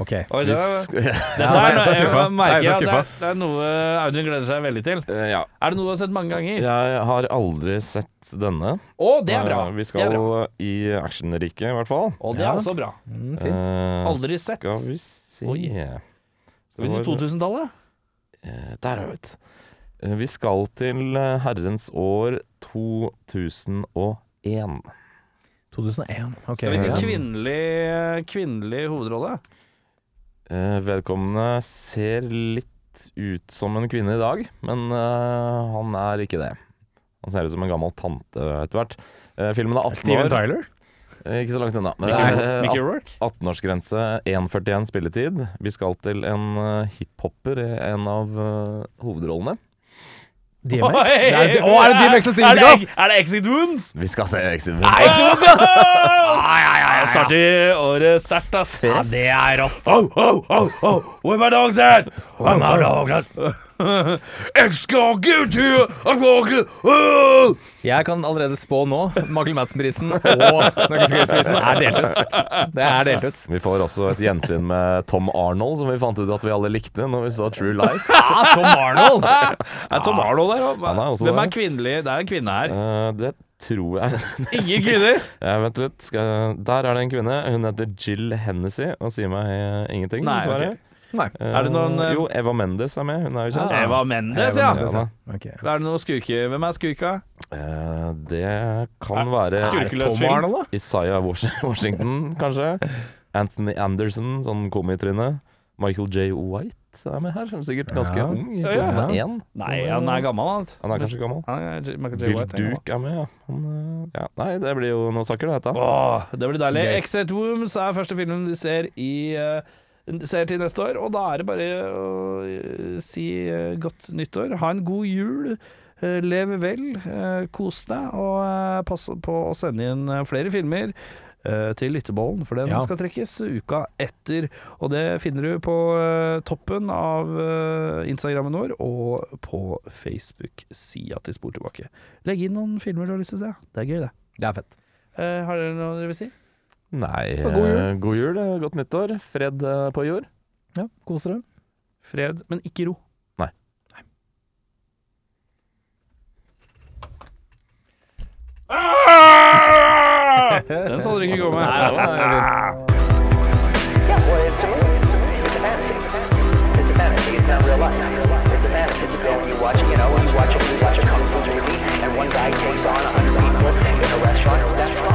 Ok. Oi, det, dette Ja, er, jeg er så jeg skuffa. merker Jeg er jeg at det, er, skuffa. det er noe Audun gleder seg veldig til. Eh, Ja. Er det noe du har sett mange ganger? Jeg har aldri sett denne. Å, det er bra! Eh, Vi Det skal er bra. i actionriket, i hvert fall. Å, det er Ja. også bra. Mm, fint. Eh, Aldri sett. Skal vi se Oi. Skal vi til 2000-tallet? Eh, Der, vet du. Eh, Vi skal til eh, herrens år 2001. 2001. Ok. Skal vi til kvinnelig, kvinnelig hovedrolle? Eh, Vedkommende ser litt ut som en kvinne i dag, men eh, han er ikke det. Han ser ut som en gammel tante etter hvert. Eh, Filmen er 18 Steven år. Tyler? Eh, Ikke så langt unna. Men det er Mickey eh, Rourke? 18-årsgrense, 1,41 spilletid. Vi skal til en eh, hiphopper i en av eh, hovedrollene. DMX? Oi! Det er, å, er det DMX og Steven Er Seagal? det, er det Exit Wounds? Vi skal se Exit Nei, Exit Wounds, ja! ja, ja, ja. Starter året sterkt, ass. Ja, det er rått. Oh, oh, oh, oh. Where my dogs at? Where my dogs at? Jeg skal ikke here, I'm oh. Jeg kan allerede spå nå. Michael Madsen-prisen og Norgesgøyprisen er delt ut. Det er delt ut. Vi får også et gjensyn med Tom Arnold, som vi fant ut at vi alle likte når vi så True Lies. Ja, Tom Arnold! Er Tom Arnold der òg? Han er også Hvem er kvinnelig? Det er en kvinne her. Eh, det tror jeg Ingen kvinner? Ja, Vent litt. Skal jeg... Der er det en kvinne. Hun heter Jill Hennessy og sier meg ingenting, dessverre. ok. Nei. Er det noen, eh, Jo, Eva Mendes er med. Hun er jo kjent. Ah. Eva Mendes, ja. Eva Mendes, Ja, Okay. Er det noen skurker? Hvem er skurka? Eh, det kan Er- være Skurkeløs film? Arnold, da? Isaiah Washington, kanskje. Anthony Anderson, sånn komitryne. Michael J. White er med her. Er Sikkert ganske Ja. ung. I Ja, ja. 2001. Nei, han er gammel, han. Han er kanskje gammel. Er J- Michael J. Bill White. er. Duke er med, ja. Han, eh, ja. Nei, det blir jo noe saker, det, dette. Åh, det blir deilig. Gøy. Exit Wombs er første filmen de ser i eh, Ser til neste år, og da er det bare å eh, si eh, godt nyttår. Ha en god jul. Lev Leve vel, eh, kos deg, og eh, pass på å sende inn eh, flere filmer. eh, til lyttebollen, for den Ja. skal trekkes uka etter. Og det finner du på eh, toppen av eh, Instagrammen vår og på Facebook-sida til Spor tilbake. Legg inn noen filmer du har lyst til å se. Det er gøy, det. Det er fett. Eh, har dere noe dere vil si? Nei, god jul. eh, god jul, eh, godt nyttår. Fred eh, på jord. Ja, Kos dere. Fred, men ikke ro. Nei. Den så dere ikke gå med. Nei, det var, a movie. It's a fantasy. It's a fantasy. It's not real life. It's a fantasy. You go and you watch, you know, you watch a, you watch a kung fu movie, and one guy takes on a hundred people in a restaurant. That's fun.